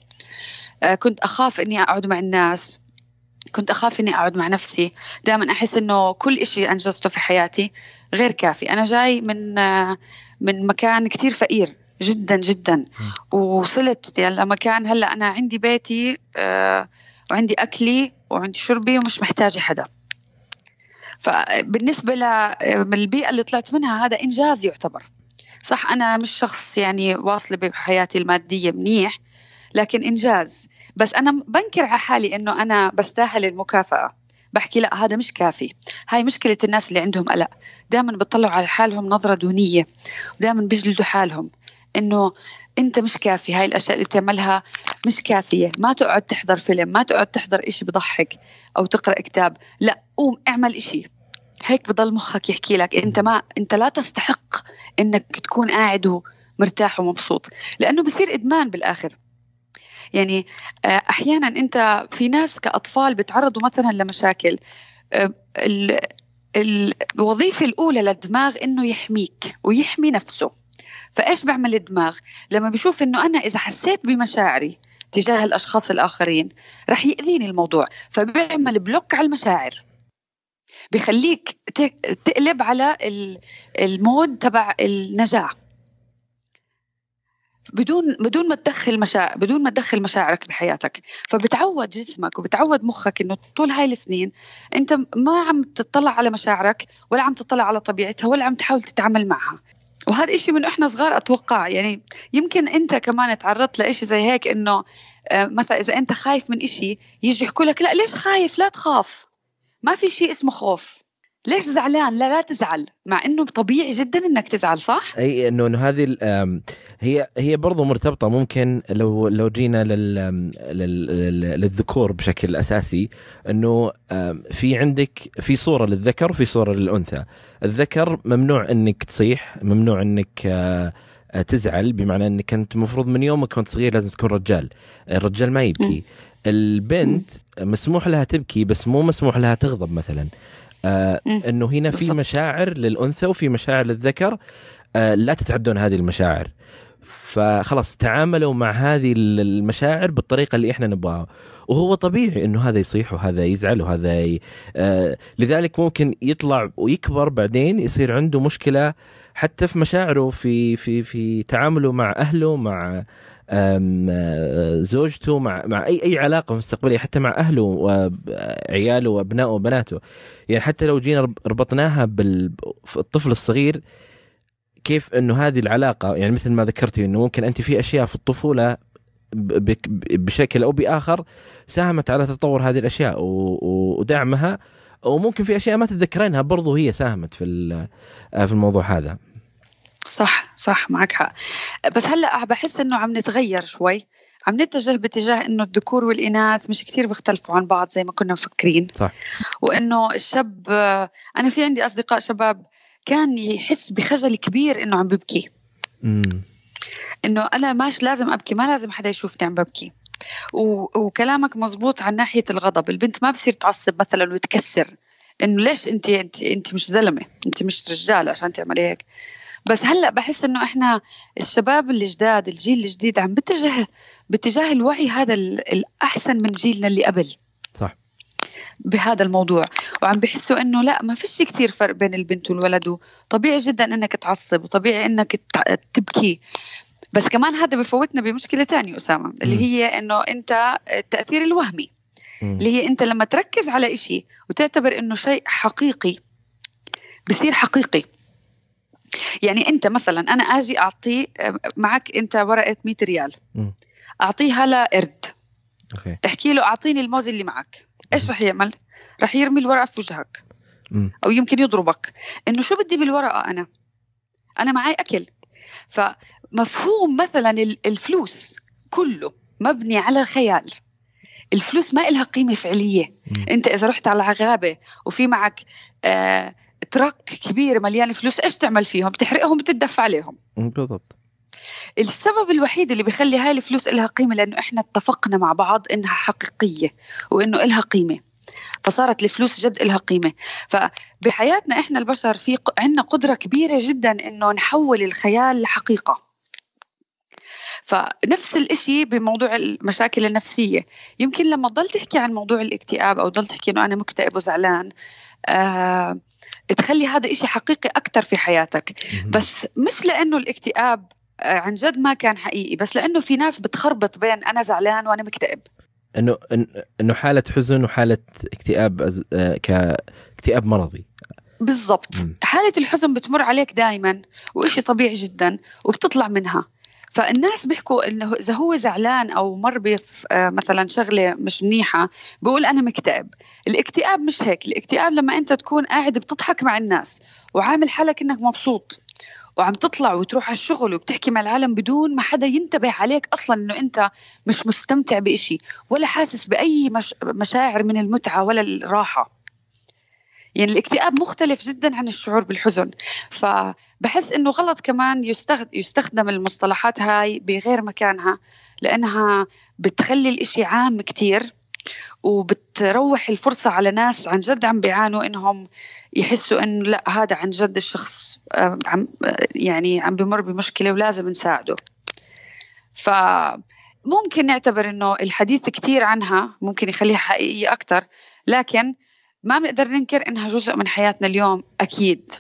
Speaker 2: كنت أخاف إني أقعد مع الناس. كنت أخاف إني أقعد مع نفسي. دائما أحس إنه كل إشي أنجزته في حياتي غير كافي. أنا جاي من آه، من مكان كثير فقير جدا جدا. ووصلت يعني لمكان هلأ أنا عندي بيتي آه، وعندي أكلي وعندي شربي ومش محتاجة حدا. فبالنسبة للبيئة اللي طلعت منها هذا إنجاز يعتبر. صح أنا مش شخص يعني واصلة بحياتي المادية منيح. لكن إنجاز. بس أنا بنكر على حالي إنه أنا بستاهل المكافأة. بحكي لا هذا مش كافي. هاي مشكلة الناس اللي عندهم قلق. دائما بيطلعوا على حالهم نظرة دونية. ودائما بيجلدوا حالهم. إنه أنت مش كافي. هاي الأشياء اللي بتعملها مش كافية. ما تقعد تحضر فيلم ما تقعد تحضر إشي بضحك أو تقرأ كتاب. لا قوم اعمل إشي. هيك بضل مخك يحكي لك. أنت ما أنت لا تستحق إنك تكون قاعد ومرتاح ومبسوط. لأنه بصير إدمان بالآخر. يعني آه، أحيانا أنت في ناس كأطفال بتعرضوا مثلا لمشاكل. آه، الوظيفة الأولى للدماغ إنه يحميك ويحمي نفسه. فإيش بيعمل الدماغ؟ لما بشوف إنه أنا إذا حسيت بمشاعري تجاه الأشخاص الآخرين رح يأذيني الموضوع. فبيعمل block على المشاعر. بخليك تقلب على ال mode تبع النجاة بدون بدون ما تدخل مشاعر بدون ما تدخل مشاعرك بحياتك. فبتعود جسمك وبتعود مخك إنه طول هاي السنين أنت ما عم تطلع على مشاعرك ولا عم تطلع على طبيعتها ولا عم تحاول تتعامل معها. وهذا إشي من إحنا صغار أتوقع. يعني يمكن أنت كمان تعرضت لإشي زي هيك إنه آه، مثلا إذا أنت خايف من إشي يجي يحكوا لك لا ليش خايف؟ لا تخاف. ما في شيء اسمه خوف. ليش زعلان؟ لا لا تزعل مع إنه طبيعي جدا إنك تزعل صح؟
Speaker 1: أي إنه إنه هذه هي هي برضو مرتبطة ممكن لو لو جينا لل للذكور بشكل أساسي إنه في عندك في صورة للذكر وفي صورة للأنثى. الذكر ممنوع إنك تصيح ممنوع إنك تزعل بمعنى إنك انت المفروض من يومك كنت صغير لازم تكون رجال. الرجال ما يبكي. البنت مسموح لها تبكي بس مو مسموح لها تغضب مثلا. آه إنه هنا في مشاعر للأنثى وفي مشاعر للذكر آه لا تتعدون هذه المشاعر. فخلاص تعاملوا مع هذه المشاعر بالطريقة اللي إحنا نبغاها. وهو طبيعي إنه هذا يصيح وهذا يزعل وهذا ي... آه لذلك ممكن يطلع ويكبر بعدين يصير عنده مشكلة حتى في مشاعره في في في تعامله مع أهله مع زوجته مع مع اي أي علاقة مستقبليه حتى مع أهله وعياله وأبنائه وبناته. يعني حتى لو جينا ربطناها بالطفل الصغير كيف إنه هذه العلاقة يعني مثل ما ذكرتي إنه ممكن أنت في أشياء في الطفولة بشكل أو بآخر ساهمت على تطور هذه الأشياء ودعمها وممكن في أشياء ما تتذكرينها برضو هي ساهمت في في الموضوع هذا.
Speaker 2: صح صح معك حق. بس هلأ بحس إنه عم نتغير شوي. عم نتجه باتجاه إنه الذكور والإناث مش كثير بيختلفوا عن بعض زي ما كنا مفكرين.
Speaker 1: صح.
Speaker 2: وإنه الشاب أنا في عندي أصدقاء شباب كان يحس بخجل كبير إنه عم ببكي.
Speaker 1: امم
Speaker 2: إنه أنا ماش لازم أبكي ما لازم حدا يشوفني عم ببكي. و... وكلامك مزبوط عن ناحية الغضب. البنت ما بصير تعصب مثلا وتكسر. إنه ليش أنت أنت أنت مش زلمة أنت مش رجال عشان تعملي هيك؟ بس هلأ بحس إنه إحنا الشباب الجداد الجيل الجديد عم بتجه باتجاه الوعي هذا الأحسن من جيلنا اللي قبل.
Speaker 1: صح.
Speaker 2: بهذا الموضوع. وعم بحسوا إنه لأ ما فيش كثير فرق بين البنت والولد وطبيعي جدا إنك تعصب وطبيعي إنك تبكي. بس كمان هذا بفوتنا بمشكلة ثانية أسامة اللي هي إنه أنت التاثير الوهمي. اللي هي أنت لما تركز على إشي وتعتبر إنه شيء حقيقي بصير حقيقي. يعني أنت مثلا أنا آجي اعطيه معك أنت ورقة 100 ريال. أعطيها لقرد.
Speaker 1: Okay.
Speaker 2: احكي له أعطيني الموز اللي معك. إيش رح يعمل؟ رح يرمي الورقة في وجهك. أو يمكن يضربك. إنه شو بدي بالورقة أنا؟ أنا معي أكل. فمفهوم مثلا الفلوس كله مبني على الخيال الفلوس ما إلها قيمة فعلية.
Speaker 1: مم.
Speaker 2: أنت إذا رحت على غابة وفي معك آه truck كبير مليان فلوس إيش تعمل فيهم؟ بتحرقهم بتدفى عليهم.
Speaker 1: بالضبط.
Speaker 2: السبب الوحيد اللي بيخلي هاي الفلوس إلها قيمة لأنه إحنا اتفقنا مع بعض إنها حقيقية وإنه إلها قيمة. فصارت الفلوس جد إلها قيمة. فبحياتنا إحنا البشر في عنا قدرة كبيرة جدا إنه نحول الخيال لحقيقة. فنفس الإشي بموضوع المشاكل النفسية. يمكن لما تضل تحكي عن موضوع الاكتئاب أو تضل تحكي إنه أنا مكتئب وزعلان آه تخلي هذا إشي حقيقي أكتر في حياتك. بس مش لأنه الاكتئاب آه، عن جد ما كان حقيقي بس لأنه في ناس بتخربط بين أنا زعلان وأنا مكتئب.
Speaker 1: إنه إنه حالة حزن وحالة اكتئاب أز- آه، كاكتئاب مرضي.
Speaker 2: بالضبط. حالة الحزن بتمر عليك دائما وإشي طبيعي جدا وبتطلع منها. فالناس بيحكوا إنه إذا هو زعلان أو مر آه، مثلا شغلة مش منيحة بيقول أنا مكتئب. الاكتئاب مش هيك. الاكتئاب لما أنت تكون قاعد بتضحك مع الناس وعامل حالك إنك مبسوط وعم تطلع وتروح على الشغل وبتحكي مع العالم بدون ما حدا ينتبه عليك أصلا إنه أنت مش مستمتع بإشي ولا حاسس بأي مش مشاعر من المتعة ولا الراحة. يعني الاكتئاب مختلف جدا عن الشعور بالحزن. فبحس إنه غلط كمان يستخد- يستخدم المصطلحات هاي بغير مكانها لأنها بتخلي الإشي عام كتير وبتروح الفرصة على ناس عن جد عم بيعانوا إنهم يحسوا انه لا هذا عن جد الشخص عم يعني عم بمر بمشكلة ولازم نساعده. فممكن نعتبر إنه الحديث كتير عنها ممكن يخليها حقيقية أكثر لكن ما بنقدر ننكر إنها جزء من حياتنا اليوم أكيد.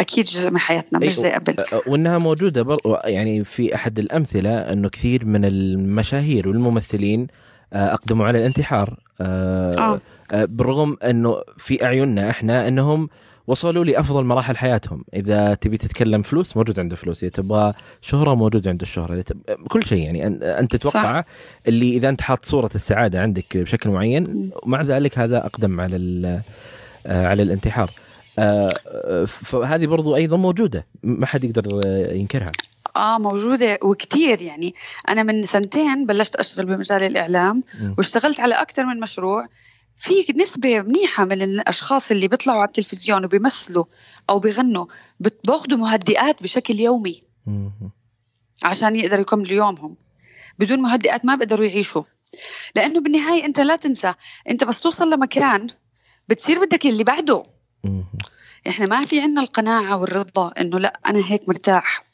Speaker 2: أكيد جزء من حياتنا مش زي قبل.
Speaker 1: آه، وإنها موجودة بر... يعني في أحد الأمثلة إنه كثير من المشاهير والممثلين آه، أقدموا على الانتحار. آه، بالرغم إنه في أعيننا إحنا إنهم وصلوا لأفضل مراحل حياتهم. إذا تبي تتكلم فلوس موجود عنده فلوس. إذا تبغى شهرة موجود عنده الشهره إذا تب... كل شيء يعني. أنت تتوقع اللي إذا أنت حاط صورة السعادة عندك بشكل معين مع ذلك هذا أقدم على ال... آه، على الانتحار. آه، آه، فهذه برضو أيضا موجودة. ما حد يقدر ينكرها.
Speaker 2: آه موجودة وكتير يعني. أنا من سنتين بلشت أشتغل بمجال الإعلام
Speaker 1: مم.
Speaker 2: واشتغلت على أكثر من مشروع. في نسبة منيحة من الأشخاص اللي بيطلعوا على التلفزيون وبيمثلوا أو بيغنوا باخذوا مهدئات بشكل يومي. عشان يقدروا يكملوا يومهم. بدون مهدئات ما بيقدروا يعيشوا. لأنه بالنهاية أنت لا تنسى أنت بس توصل لمكان بتصير بدك اللي بعده.
Speaker 1: مم.
Speaker 2: إحنا ما في عنا القناعة والرضا إنه لا أنا هيك مرتاح.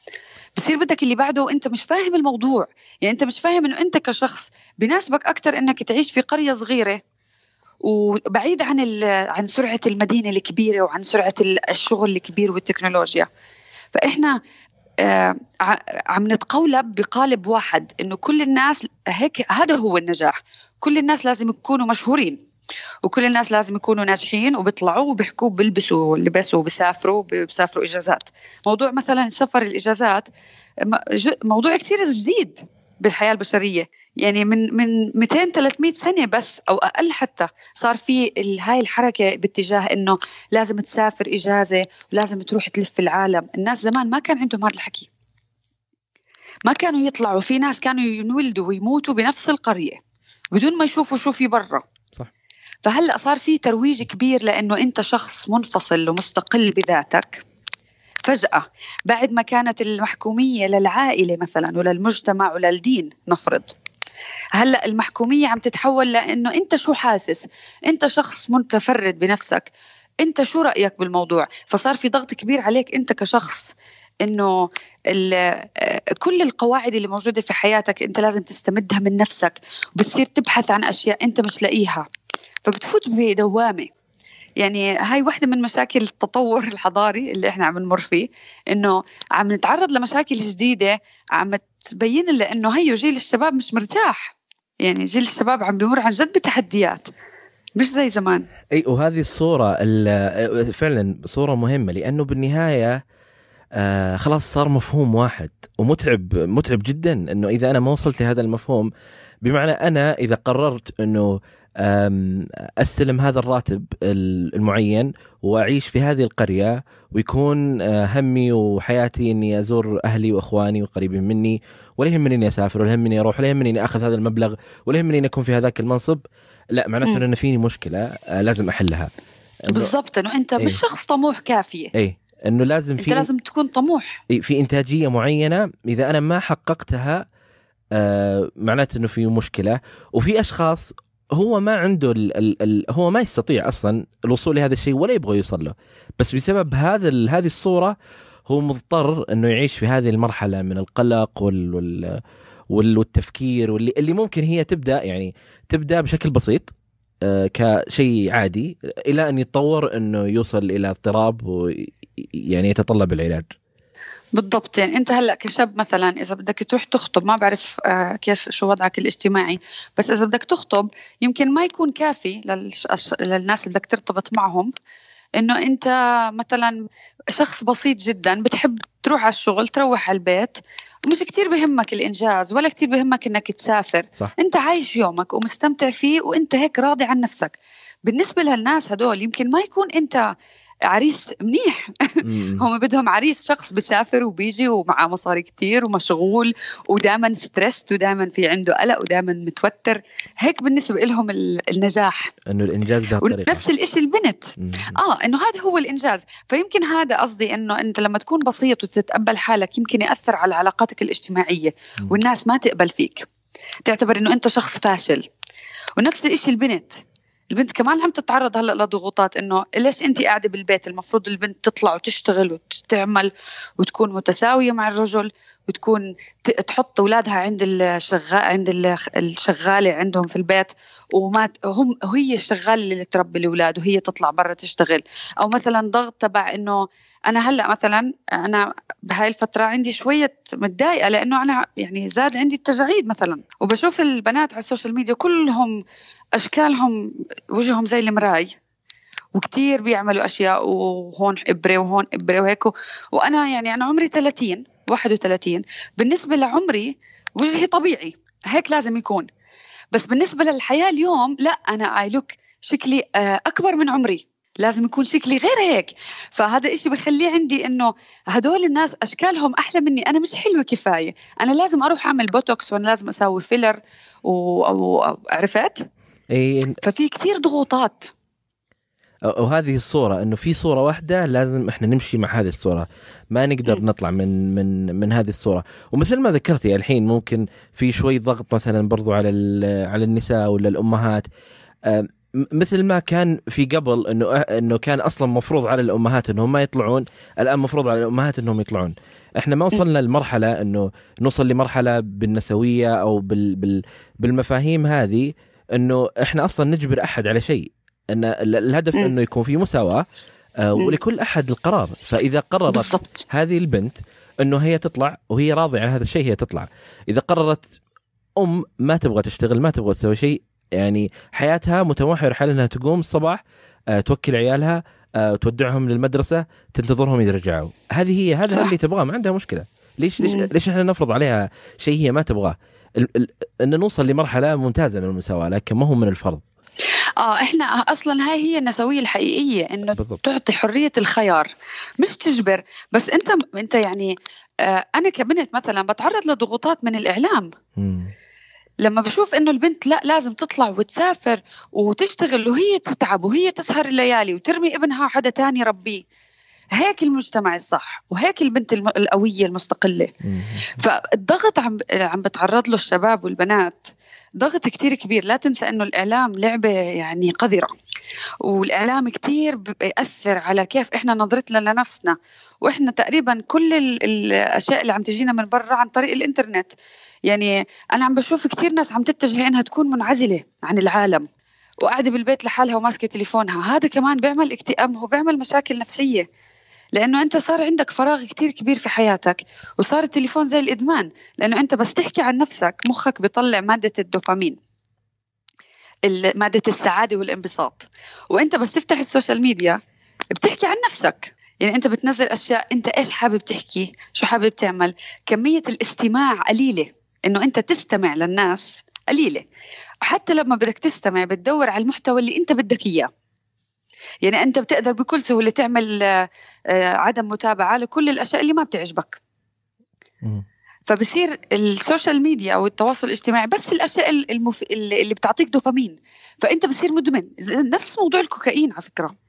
Speaker 2: بصير بدك اللي بعده وانت مش فاهم الموضوع. يعني أنت مش فاهم إنه أنت كشخص بناسبك أكثر إنك تعيش في قرية صغيرة. وبعيد عن عن سرعة المدينة الكبيرة وعن سرعة ال- الشغل الكبير والتكنولوجيا. فإحنا آه، عم نتقولب بقالب واحد إنه كل الناس هيك هذا هو النجاح. كل الناس لازم يكونوا مشهورين وكل الناس لازم يكونوا ناجحين وبيطلعوا وبيحكوا بيلبسوا لبس وبيسافروا بيسافروا إجازات. موضوع مثلا سفر الإجازات موضوع كثير جديد بالحياة البشرية. يعني من من 200 300 سنه بس أو أقل حتى صار في هاي الحركة باتجاه إنه لازم تسافر إجازة ولازم تروح تلف العالم. الناس زمان ما كان عندهم هذا الحكي. ما كانوا يطلعوا في ناس كانوا ينولدوا ويموتوا بنفس القرية بدون ما يشوفوا شو في برا. فهلأ صار في ترويج كبير لإنه أنت شخص منفصل ومستقل بذاتك. فجأة بعد ما كانت المحكومية للعائلة مثلا وللمجتمع وللدين نفرض. هلأ المحكومية عم تتحول لأنه أنت شو حاسس؟ أنت شخص متفرد بنفسك. أنت شو رأيك بالموضوع؟ فصار في ضغط كبير عليك أنت كشخص إنه آه، كل القواعد اللي موجودة في حياتك أنت لازم تستمدها من نفسك. وبتصير تبحث عن أشياء أنت مش لاقيها. فبتفوت بدوامة. يعني هاي واحدة من مشاكل التطور الحضاري اللي إحنا عم نمر فيه إنه عم نتعرض لمشاكل جديدة عم تبين لنا إنه هيو جيل الشباب مش مرتاح. يعني جيل الشباب عم بيمر عن جد بتحديات مش زي زمان.
Speaker 1: أي وهذه الصورة ال- فعلا صورة مهمة لأنه بالنهاية آه خلاص صار مفهوم واحد ومتعب متعب جدا إنه إذا أنا ما وصلت لهذا المفهوم بمعنى أنا إذا قررت إنه أستلم هذا الراتب المعين وأعيش في هذه القرية ويكون آه، همي وحياتي إني أزور أهلي وأخواني وقريبين مني ولا يهمني إني أسافر ولا يهمني أروح ولا يهمني إني أخذ هذا المبلغ ولا يهمني إني أكون في هذاك المنصب. لا معناته ان فيني مشكلة آه، لازم أحلها.
Speaker 2: بالضبط إنه أنت إيه؟ مش شخص طموح كافيه
Speaker 1: اي إنه لازم
Speaker 2: أنت في لازم تكون طموح.
Speaker 1: في إنتاجية معينة إذا أنا ما حققتها آه معناته إنه في مشكلة. وفي أشخاص هو ما عنده ال ال ال هو ما يستطيع أصلا الوصول لهذا الشيء ولا يبغى يوصل له بس بسبب هذا هذه الصورة هو مضطر إنه يعيش في هذه المرحلة من القلق وال, وال والتفكير واللي اللي ممكن هي تبدأ يعني تبدأ بشكل بسيط آه، كشيء عادي إلى أن يتطور إنه يوصل إلى اضطراب ويعني يتطلب العلاج.
Speaker 2: بالضبط. يعني انت هلأ كشاب مثلا إذا بدك تروح تخطب ما بعرف آه، كيف شو وضعك الاجتماعي بس إذا بدك تخطب يمكن ما يكون كافي للناس اللي بدك ترتبط معهم إنه أنت مثلا شخص بسيط جدا بتحب تروح على الشغل تروح على البيت مش كتير بهمك الإنجاز ولا كتير بهمك إنك تسافر. صح. أنت عايش يومك ومستمتع فيه وأنت هيك راضي عن نفسك. بالنسبة للناس هدول يمكن ما يكون أنت عريس منيح. هم بدهم عريس شخص بسافر وبيجي ومعه مصاري كتير ومشغول ودائما ستريس ودائما في عنده قلق ودائما متوتر. هيك بالنسبة لهم النجاح.
Speaker 1: إنه الإنجاز بهالطريقة.
Speaker 2: نفس الشيء البنت. آه إنه هذا هو الإنجاز. فيمكن هذا قصدي إنه أنت لما تكون بسيط وتتقبل حالك يمكن يأثر على علاقاتك الاجتماعية. والناس ما تقبل فيك. تعتبر إنه أنت شخص فاشل. ونفس الشيء البنت. البنت كمان عم تتعرض هلا لضغوطات إنه ليش انت قاعدة بالبيت؟ المفروض البنت تطلع وتشتغل وتعمل وتكون متساوية مع الرجل وتكون تحط أولادها عند الشغال عند الشغالة عندهم في البيت وما هم هي الشغالة اللي تربي الأولاد وهي تطلع برا تشتغل. أو مثلا ضغط تبع إنه أنا هلأ مثلا أنا بهاي الفترة عندي شوية متضايقة لأنه أنا يعني زاد عندي التجاعيد مثلا. وبشوف البنات على ال social media كلهم أشكالهم وجههم زي المراي وكتير بيعملوا أشياء وهون إبرة وهون إبرة وهيك. وأنا يعني أنا عمري 30 31 بالنسبة لعمري وجهي طبيعي هيك لازم يكون. بس بالنسبة للحياة اليوم لا أنا اي لوك شكلي آه، أكبر من عمري. لازم يكون شكلي غير هيك. فهذا إشي بخليه عندي إنه هدول الناس أشكالهم أحلى مني. أنا مش حلوة كفاية. أنا لازم أروح أعمل بوتوكس وأنا لازم أسوي filler وعرفت
Speaker 1: إيه
Speaker 2: ففي كثير ضغوطات.
Speaker 1: وهذه الصورة إنه في صورة واحدة لازم إحنا نمشي مع هذه الصورة. ما نقدر نطلع من من من هذه الصورة. ومثل ما ذكرتي الحين ممكن في شوي ضغط مثلا برضو على على النساء ولا الأمهات. مثل ما كان في قبل إنه إنه كان أصلا مفروض على الأمهات إنهم ما يطلعون الآن مفروض على الأمهات إنهم يطلعون. إحنا ما وصلنا لمرحلة إنه نوصل لمرحلة بالنسوية أو بال بال بالمفاهيم هذه إنه إحنا أصلا نجبر أحد على شيء. إن الهدف إنه يكون في مساواة آه، ولكل أحد القرار. فإذا قررت بالضبط. هذه البنت إنه هي تطلع وهي راضية عن هذا الشيء هي تطلع. إذا قررت أم ما تبغى تشتغل ما تبغى تسوي شيء يعني حياتها متمحور حال إنها تقوم الصباح آه، توكل عيالها آه، تودعهم للمدرسة تنتظرهم اذا رجعوا هذه هي هذا اللي تبغاه ما عندها مشكلة. ليش ليش ليش إحنا نفرض عليها شيء هي ما تبغاه؟ إن نوصل لمرحلة ممتازة من المساواة لكن ما هو من الفرض.
Speaker 2: آه إحنا أصلا هاي هي النسوية الحقيقية إنه بالضبط. تعطي حرية الخيار. مش تجبر بس أنت أنت يعني آه أنا كبنت مثلا بتعرض لضغوطات من الإعلام. م. لما بشوف إنه البنت لا لازم تطلع وتسافر وتشتغل وهي تتعب وهي تسهر الليالي وترمي ابنها حدا تاني يربيه هيك المجتمع الصح وهيك البنت القوية المستقلة. فالضغط عم عم بتعرض له الشباب والبنات ضغط كتير كبير. لا تنسى إنه الإعلام لعبة يعني قذرة. والإعلام كتير بيأثر على كيف إحنا نظرتنا لنفسنا. وإحنا تقريبا كل الأشياء اللي عم تجينا من برا عن طريق الإنترنت. يعني أنا عم بشوف كثير ناس عم تتجه إنها تكون منعزلة عن العالم وقاعدة بالبيت لحالها وماسكة تليفونها. هذا كمان بيعمل اكتئاب وبيعمل مشاكل نفسية. لأنه أنت صار عندك فراغ كتير كبير في حياتك وصار التليفون زي الإدمان. لأنه أنت بس تحكي عن نفسك مخك بيطلع مادة الدوبامين مادة السعادة والانبساط. وأنت بس تفتح ال social media بتحكي عن نفسك. يعني أنت بتنزل أشياء أنت إيش حابب تحكي؟ شو حابب تعمل؟ كمية الاستماع قليلة. إنه أنت تستمع للناس قليلة. حتى لما بدك تستمع بتدور على المحتوى اللي أنت بدك إياه. يعني أنت بتقدر بكل سهولة تعمل آه، عدم متابعة لكل الأشياء اللي ما بتعجبك. فبصير ال social media أو التواصل الاجتماعي بس الأشياء المف... اللي بتعطيك دوبامين. فأنت بصير مدمن. نفس موضوع الكوكايين على فكرة.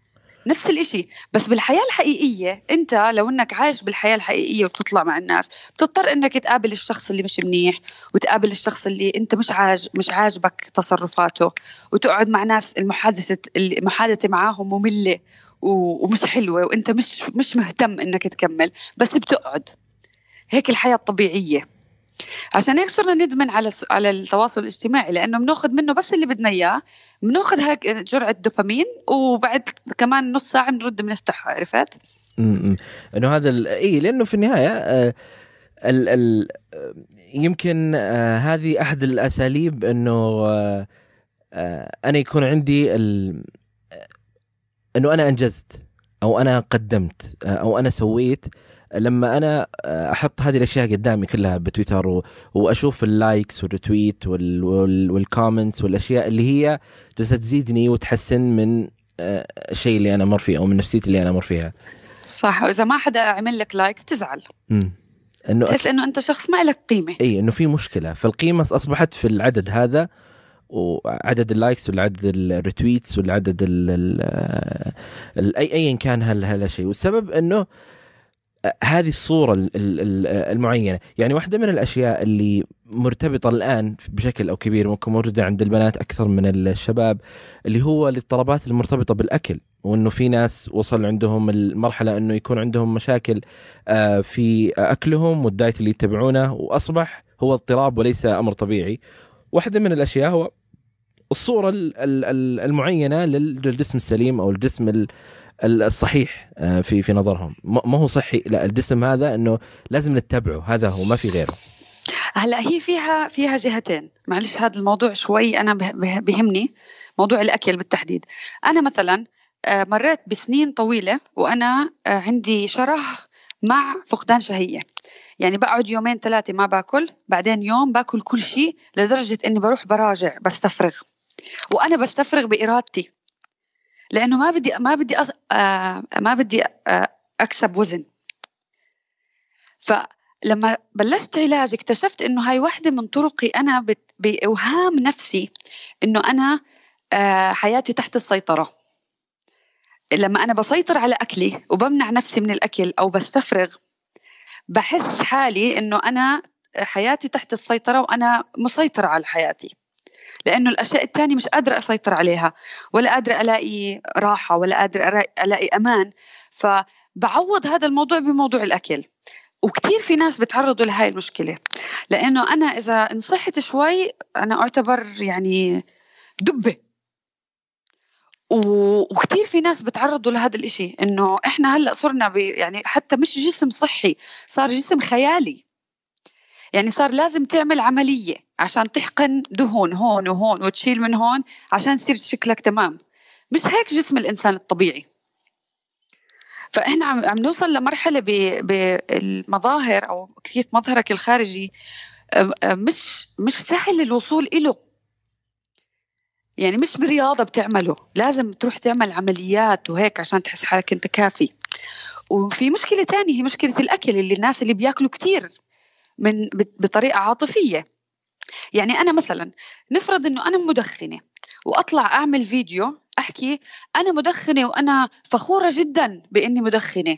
Speaker 2: نفس الإشي. بس بالحياة الحقيقية أنت لو أنك عايش بالحياة الحقيقية وبتطلع مع الناس بتضطر أنك تقابل الشخص اللي مش منيح وتقابل الشخص اللي أنت مش عاج مش عاجبك تصرفاته وتقعد مع ناس المحادثة المحادثة معاهم مملة ومش حلوة وأنت مش مش مهتم أنك تكمل بس بتقعد. هيك الحياة الطبيعية. عشان هيك صرنا ندمن على على التواصل الاجتماعي لأنه بناخذ منه بس اللي بدنا إياه. بناخذ هيك جرعة دوبامين وبعد كمان نص ساعة بنرد بنفتحها عرفت؟
Speaker 1: امم إنه هذا إي لأنه في النهاية آه ال ال يمكن آه هذه أحد الأساليب إنه آه أنا يكون عندي ال إنه أنا أنجزت أو أنا قدمت أو أنا سويت. لما أنا أحط هذه الأشياء قدامي كلها بتويتر وأشوف ال likes وال retweet وال comments والأشياء اللي هي جالسة تزيدني وتحسن من آه، الشيء اللي أنا أمر فيه أو من نفسيتي اللي أنا أمر فيها.
Speaker 2: صح وإذا ما حدا عمل لك like بتزعل امم إنه تحس إنه أنت شخص ما لك قيمة.
Speaker 1: إي إنه في مشكلة. فالقيمة أصبحت في العدد هذا وعدد ال likes والعدد ال retweets والعدد ال ال اي ايا كان هالشيء والسبب إنه هذه الصورة المعينة. يعني واحدة من الأشياء اللي مرتبطة الآن بشكل أو كبير ممكن موجودة عند البنات أكثر من الشباب اللي هو الاضطرابات المرتبطة بالأكل وأنه في ناس وصل عندهم المرحلة أنه يكون عندهم مشاكل آه، في أكلهم والدايت اللي يتبعونه وأصبح هو اضطراب وليس أمر طبيعي. واحدة من الأشياء هو الصورة المعينة للجسم السليم أو الجسم الصحيح آه، في في نظرهم. ما هو صحي. لا الجسم هذا إنه لازم نتبعه. هذا هو ما في غيره.
Speaker 2: هلا هي فيها فيها جهتين. معلش هذا الموضوع شوي أنا بهمني. موضوع الأكل بالتحديد. أنا مثلا آه، مريت بسنين طويلة وأنا آه، عندي شره مع فقدان شهية. يعني بقعد يومين ثلاثة ما باكل بعدين يوم باكل كل شيء لدرجة إني بروح براجع بستفرغ. وأنا بستفرغ بإرادتي. لأنه ما بدي ما بدي أص... آه ما بدي آه أكسب وزن. فلما بلشت علاج اكتشفت إنه هاي واحدة من طرقي أنا بت... بأوهام نفسي إنه أنا آه حياتي تحت السيطرة. لما أنا بسيطر على أكلي وبمنع نفسي من الأكل أو بستفرغ بحس حالي إنه أنا حياتي تحت السيطرة وأنا مسيطرة على حياتي. لأنه الأشياء الثانية مش قادرة أسيطر عليها ولا قادرة ألاقي راحة ولا قادرة ألاقي أمان. فبعوض هذا الموضوع بموضوع الأكل. وكثير في ناس بتعرضوا لهاي المشكلة. لأنه أنا إذا انصحت شوي أنا أعتبر يعني دبة. وكثير في ناس بتعرضوا لهذا الإشي إنه إحنا هلأ صرنا يعني حتى مش جسم صحي صار جسم خيالي. يعني صار لازم تعمل عملية عشان تحقن دهون هون وهون وتشيل من هون عشان يصير شكلك تمام. مش هيك جسم الإنسان الطبيعي. فإحنا عم, نوصل لمرحلة بالمظاهر أو كيف مظهرك الخارجي مش مش سهل الوصول إله. يعني مش برياضة بتعمله لازم تروح تعمل عمليات وهيك عشان تحس حالك أنت كافي. وفي مشكلة تانية هي مشكلة الأكل اللي الناس اللي بياكلوا كتير. من بطريقة عاطفية. يعني أنا مثلا نفرض إنه أنا مدخنة وأطلع أعمل فيديو أحكي أنا مدخنة وأنا فخورة جدا بإني مدخنة.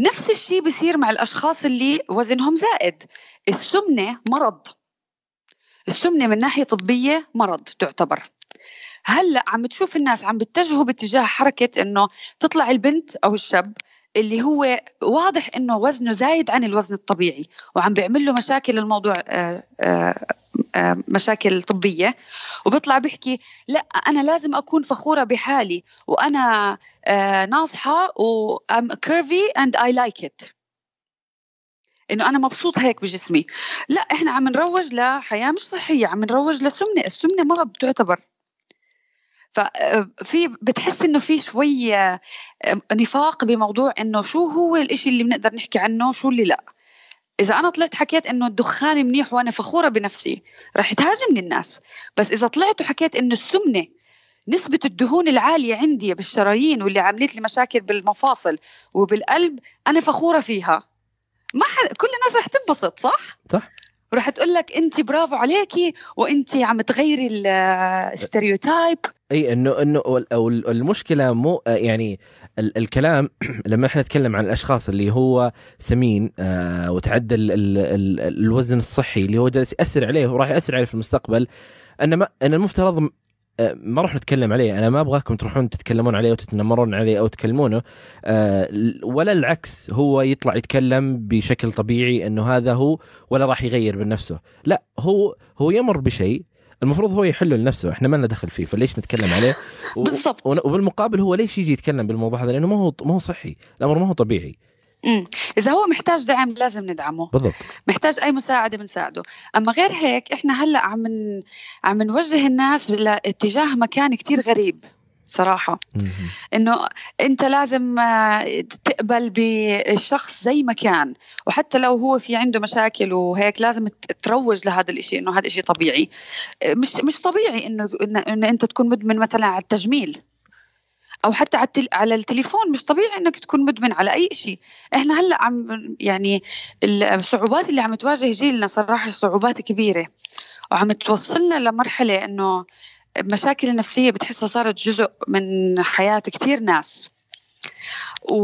Speaker 2: نفس الشيء بصير مع الأشخاص اللي وزنهم زائد. السمنة مرض. السمنة من ناحية طبية مرض تعتبر. هلأ عم تشوف الناس عم بيتجهوا باتجاه حركة إنه تطلع البنت أو الشاب اللي هو واضح إنه وزنه زايد عن الوزن الطبيعي وعم بيعمل له مشاكل الموضوع آه، آه، آه، مشاكل طبية وبيطلع بيحكي لا أنا لازم أكون فخورة بحالي وأنا ناصحة و I'm curvy and I like it. إنه أنا مبسوط هيك بجسمي. لا إحنا عم نروج لحياة مش صحية عم نروج لسمنة السمنة مرض تعتبر. ففي بتحس إنه في شوي نفاق بموضوع إنه شو هو الإشي اللي بنقدر نحكي عنه شو اللي لا. إذا أنا طلعت حكيت إنه الدخان منيح وأنا فخورة بنفسي رح تهاجمني الناس. بس إذا طلعت وحكيت إنه السمنة نسبة الدهون العالية عندي بالشرايين واللي عملت لي مشاكل بالمفاصل وبالقلب أنا فخورة فيها. ما حد كل الناس رح تنبسط صح؟
Speaker 1: صح.
Speaker 2: ورح تقول لك انت برافو عليكي وانت عم تغيري ال
Speaker 1: stereotype إي إنه إنه المشكلة مو يعني ال الكلام لما إحنا نتكلم عن الأشخاص اللي هو سمين آه وتعدى ال ال ال الوزن الصحي اللي هو جالس يأثر عليه وراح يأثر عليه في المستقبل ان ما ان المفترض آه، ما راح نتكلم عليه. أنا ما أبغاكم تروحون تتكلمون عليه وتتنمرون عليه أو تكلمونه آه، ولا العكس هو يطلع يتكلم بشكل طبيعي إنه هذا هو ولا راح يغير من نفسه. لا هو هو يمر بشيء المفروض هو يحله لنفسه إحنا ما لنا دخل فيه فليش نتكلم عليه؟
Speaker 2: بالضبط.
Speaker 1: وبالمقابل هو ليش يجي يتكلم بالموضوع هذا؟ لأنه ما هو ما هو صحي الأمر ما هو طبيعي.
Speaker 2: امم إذا هو محتاج دعم لازم ندعمه.
Speaker 1: بالضبط.
Speaker 2: محتاج أي مساعدة بنساعده. أما غير هيك إحنا هلأ عم من... عم نوجه الناس لاتجاه مكان كتير غريب. صراحة إنه أنت لازم آه، تقبل بالشخص زي ما كان. وحتى لو هو في عنده مشاكل وهيك لازم تروج لهذا الشيء إنه هذا الشيء طبيعي. مش مش طبيعي إنه انه أنت تكون مدمن مثلا على التجميل. أو حتى على على التليفون. مش طبيعي إنك تكون مدمن على أي شيء إحنا هلأ عم يعني الصعوبات اللي عم تواجه جيلنا صراحة صعوبات كبيرة. وعم توصلنا لمرحلة إنه المشاكل النفسيه بتحسها صارت جزء من حياة كثير ناس. و...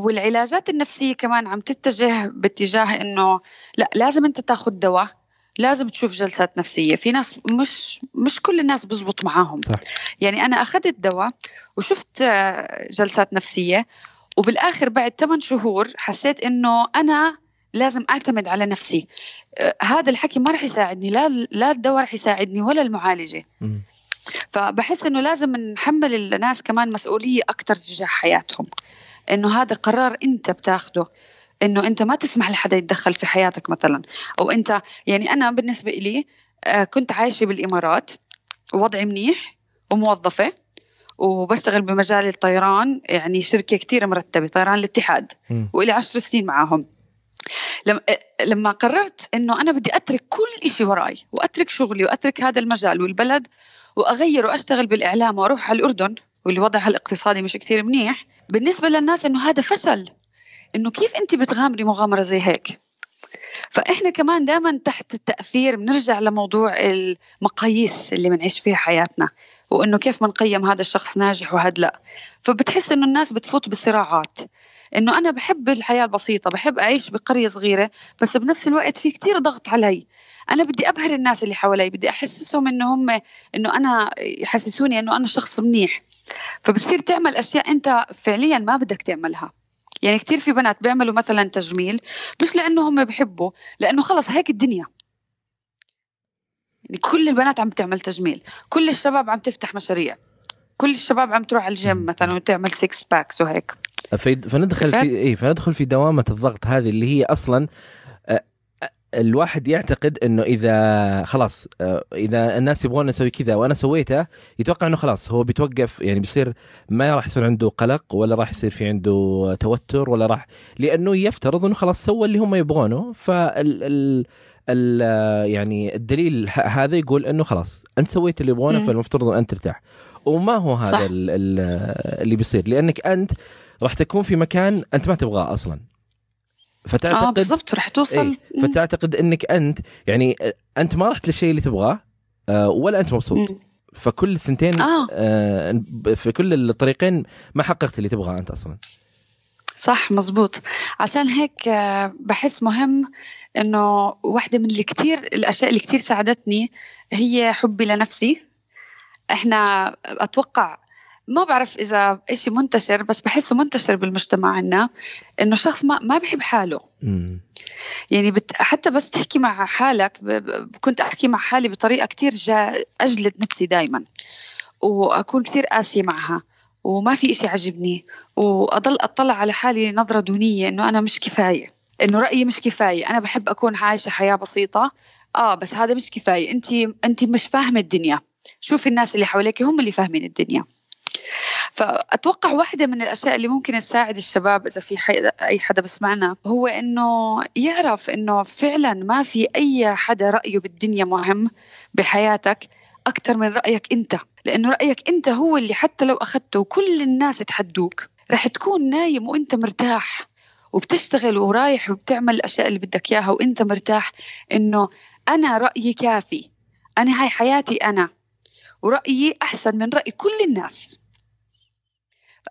Speaker 2: والعلاجات النفسية كمان عم تتجه باتجاه إنه لا لازم أنت تاخذ دواء لازم تشوف جلسات نفسية. في ناس مش مش كل الناس بزبط معاهم. صح. يعني أنا أخذت دواء وشفت آه، جلسات نفسية وبالآخر بعد 8 شهور حسيت إنه أنا لازم أعتمد على نفسي. آه، هذا الحكي ما رح يساعدني لا لا الدواء رح يساعدني ولا المعالجة. م. فبحس إنه لازم نحمل الناس كمان مسؤولية أكثر تجاه حياتهم. إنه هذا قرار أنت بتاخده. إنه أنت ما تسمح لحدا يتدخل في حياتك مثلا. أو أنت يعني أنا بالنسبة لي آه، كنت عايشة بالإمارات ووضعي منيح وموظفة وبشتغل بمجال الطيران يعني شركة كتير مرتبة طيران الاتحاد وإلي عشر سنين معاهم. لما قررت إنه أنا بدي أترك كل شيء وراي وأترك شغلي وأترك هذا المجال والبلد وأغير وأشتغل بالإعلام وأروح على الأردن واللي وضعها الاقتصادي مش كتير منيح بالنسبة للناس إنه هذا فشل. إنه كيف أنت بتغامري مغامرة زي هيك؟ فإحنا كمان دائما تحت التأثير بنرجع لموضوع المقاييس اللي بنعيش فيها حياتنا وإنه كيف بنقيم هذا الشخص ناجح وهذا لا. فبتحس إنه الناس بتفوت بصراعات إنه أنا بحب الحياة البسيطة بحب أعيش بقرية صغيرة بس بنفس الوقت في كتير ضغط علي. أنا بدي أبهر الناس اللي حوالي بدي أحسسهم إنه هم إنه أنا يحسسوني إنه أنا شخص منيح. فبتصير تعمل أشياء أنت فعليا ما بدك تعملها. يعني كثير في بنات بيعملوا مثلا تجميل مش لأنه هم بحبوا لأنه خلص هيك الدنيا. يعني كل البنات عم تعمل تجميل كل الشباب عم تفتح مشاريع كل الشباب عم تروح على الجيم مثلا وتعمل six packs وهيك.
Speaker 1: فندخل في اي فندخل في دوامة الضغط هذه اللي هي أصلا الواحد يعتقد إنه إذا خلاص إذا الناس يبغون نسوي كذا وأنا سويته يتوقع إنه خلاص هو بيتوقف يعني بيصير ما راح يصير عنده قلق ولا راح يصير في عنده توتر ولا راح لأنه يفترض إنه خلاص سوى اللي هم يبغونه. فال ال ال يعني الدليل هذا يقول إنه خلاص أنت سويت اللي يبغونه فالمفترض ان أنت ترتاح. وما هو هذا اللي بيصير لأنك أنت راح تكون في مكان أنت ما تبغاه أصلا.
Speaker 2: فتعتقد آه بالضبط رح توصل.
Speaker 1: إيه فتعتقد إنك أنت يعني أنت ما رحت للشيء اللي تبغاه آه ولا أنت مبسوط. فكل الثنتين آه. آه في كل الطريقين ما حققت اللي تبغاه أنت أصلا.
Speaker 2: صح مزبوط. عشان هيك آه، بحس مهم إنه واحدة من الكثير الأشياء اللي كثير ساعدتني هي حبي لنفسي. إحنا أتوقع ما بعرف إذا إشي منتشر بس بحسه منتشر بالمجتمع عنا إنه الشخص ما ما بحب حاله. يعني بت حتى بس تحكي مع حالك كنت أحكي مع حالي بطريقة كتير جا أجلد نفسي دائما وأكون كثير قاسية معها وما في إشي عجبني وأضل أطلع على حالي نظرة دونية إنه أنا مش كفاية. إنه رأيي مش كفاية. أنا بحب أكون عايشة حياة بسيطة. آه بس هذا مش كفاية. انت انت مش فاهمة الدنيا. شوفي الناس اللي حواليك هم اللي فاهمين الدنيا. فأتوقع واحدة من الأشياء اللي ممكن تساعد الشباب إذا في أي حدا بسمعنا هو إنه يعرف إنه فعلا ما في أي حدا رأيه بالدنيا مهم بحياتك أكثر من رأيك أنت. لأنه رأيك أنت هو اللي حتى لو أخذته وكل الناس تحدوك رح تكون نايم وأنت مرتاح وبتشتغل ورايح وبتعمل الأشياء اللي بدك إياها وأنت مرتاح إنه أنا رأيي كافي. أنا هاي حياتي أنا. ورأيي أحسن من رأي كل الناس.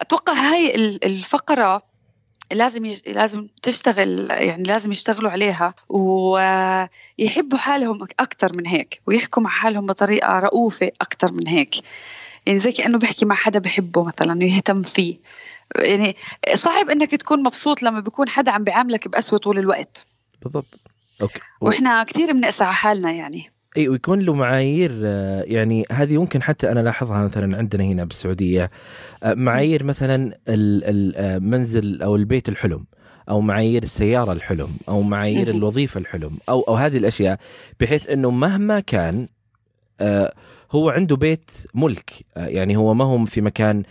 Speaker 2: أتوقع هاي الفقرة لازم يج... لازم تشتغل يعني لازم يشتغلوا عليها ويحبوا حالهم أكثر من هيك ويحكوا مع حالهم بطريقة رؤوفة أكثر من هيك. يعني زي كأنه بحكي مع حدا بحبه مثلا ويهتم فيه. يعني صعب إنك تكون مبسوط لما بيكون حدا عم بيعاملك بقسوه طول الوقت.
Speaker 1: بالضبط. أوكي.
Speaker 2: وإحنا كثير بنقسى على حالنا يعني.
Speaker 1: إي ويكون له معايير آه، يعني هذه ممكن حتى أنا لاحظها مثلا عندنا هنا بالسعودية آه، معايير مثلا المنزل آه، أو البيت الحلم أو معايير السيارة الحلم أو معايير الوظيفة الحلم أو أو هذه الأشياء بحيث إنه مهما كان هو عنده بيت ملك يعني هو ما هو في مكان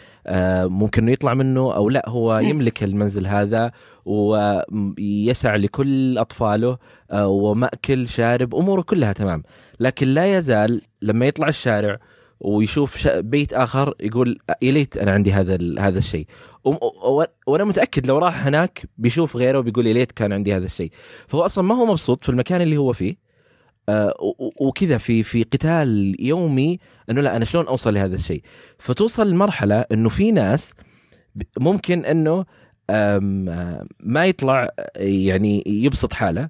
Speaker 1: ممكن يطلع منه أو لا هو يملك المنزل هذا ويسع لكل أطفاله ومأكل شارب أموره كلها تمام. لكن لا يزال لما يطلع الشارع ويشوف بيت آخر يقول يا ليت أنا عندي هذا هذا الشيء. وأنا متأكد لو راح هناك بيشوف غيره وبيقول يا ليت كان عندي هذا الشيء. فهو أصلا ما هو مبسوط في المكان اللي هو فيه. آه، وكذا في في قتال يومي إنه لا أنا شلون أوصل لهذا الشيء؟ فتوصل لمرحلة إنه في ناس ممكن إنه ما يطلع يعني يبسط حاله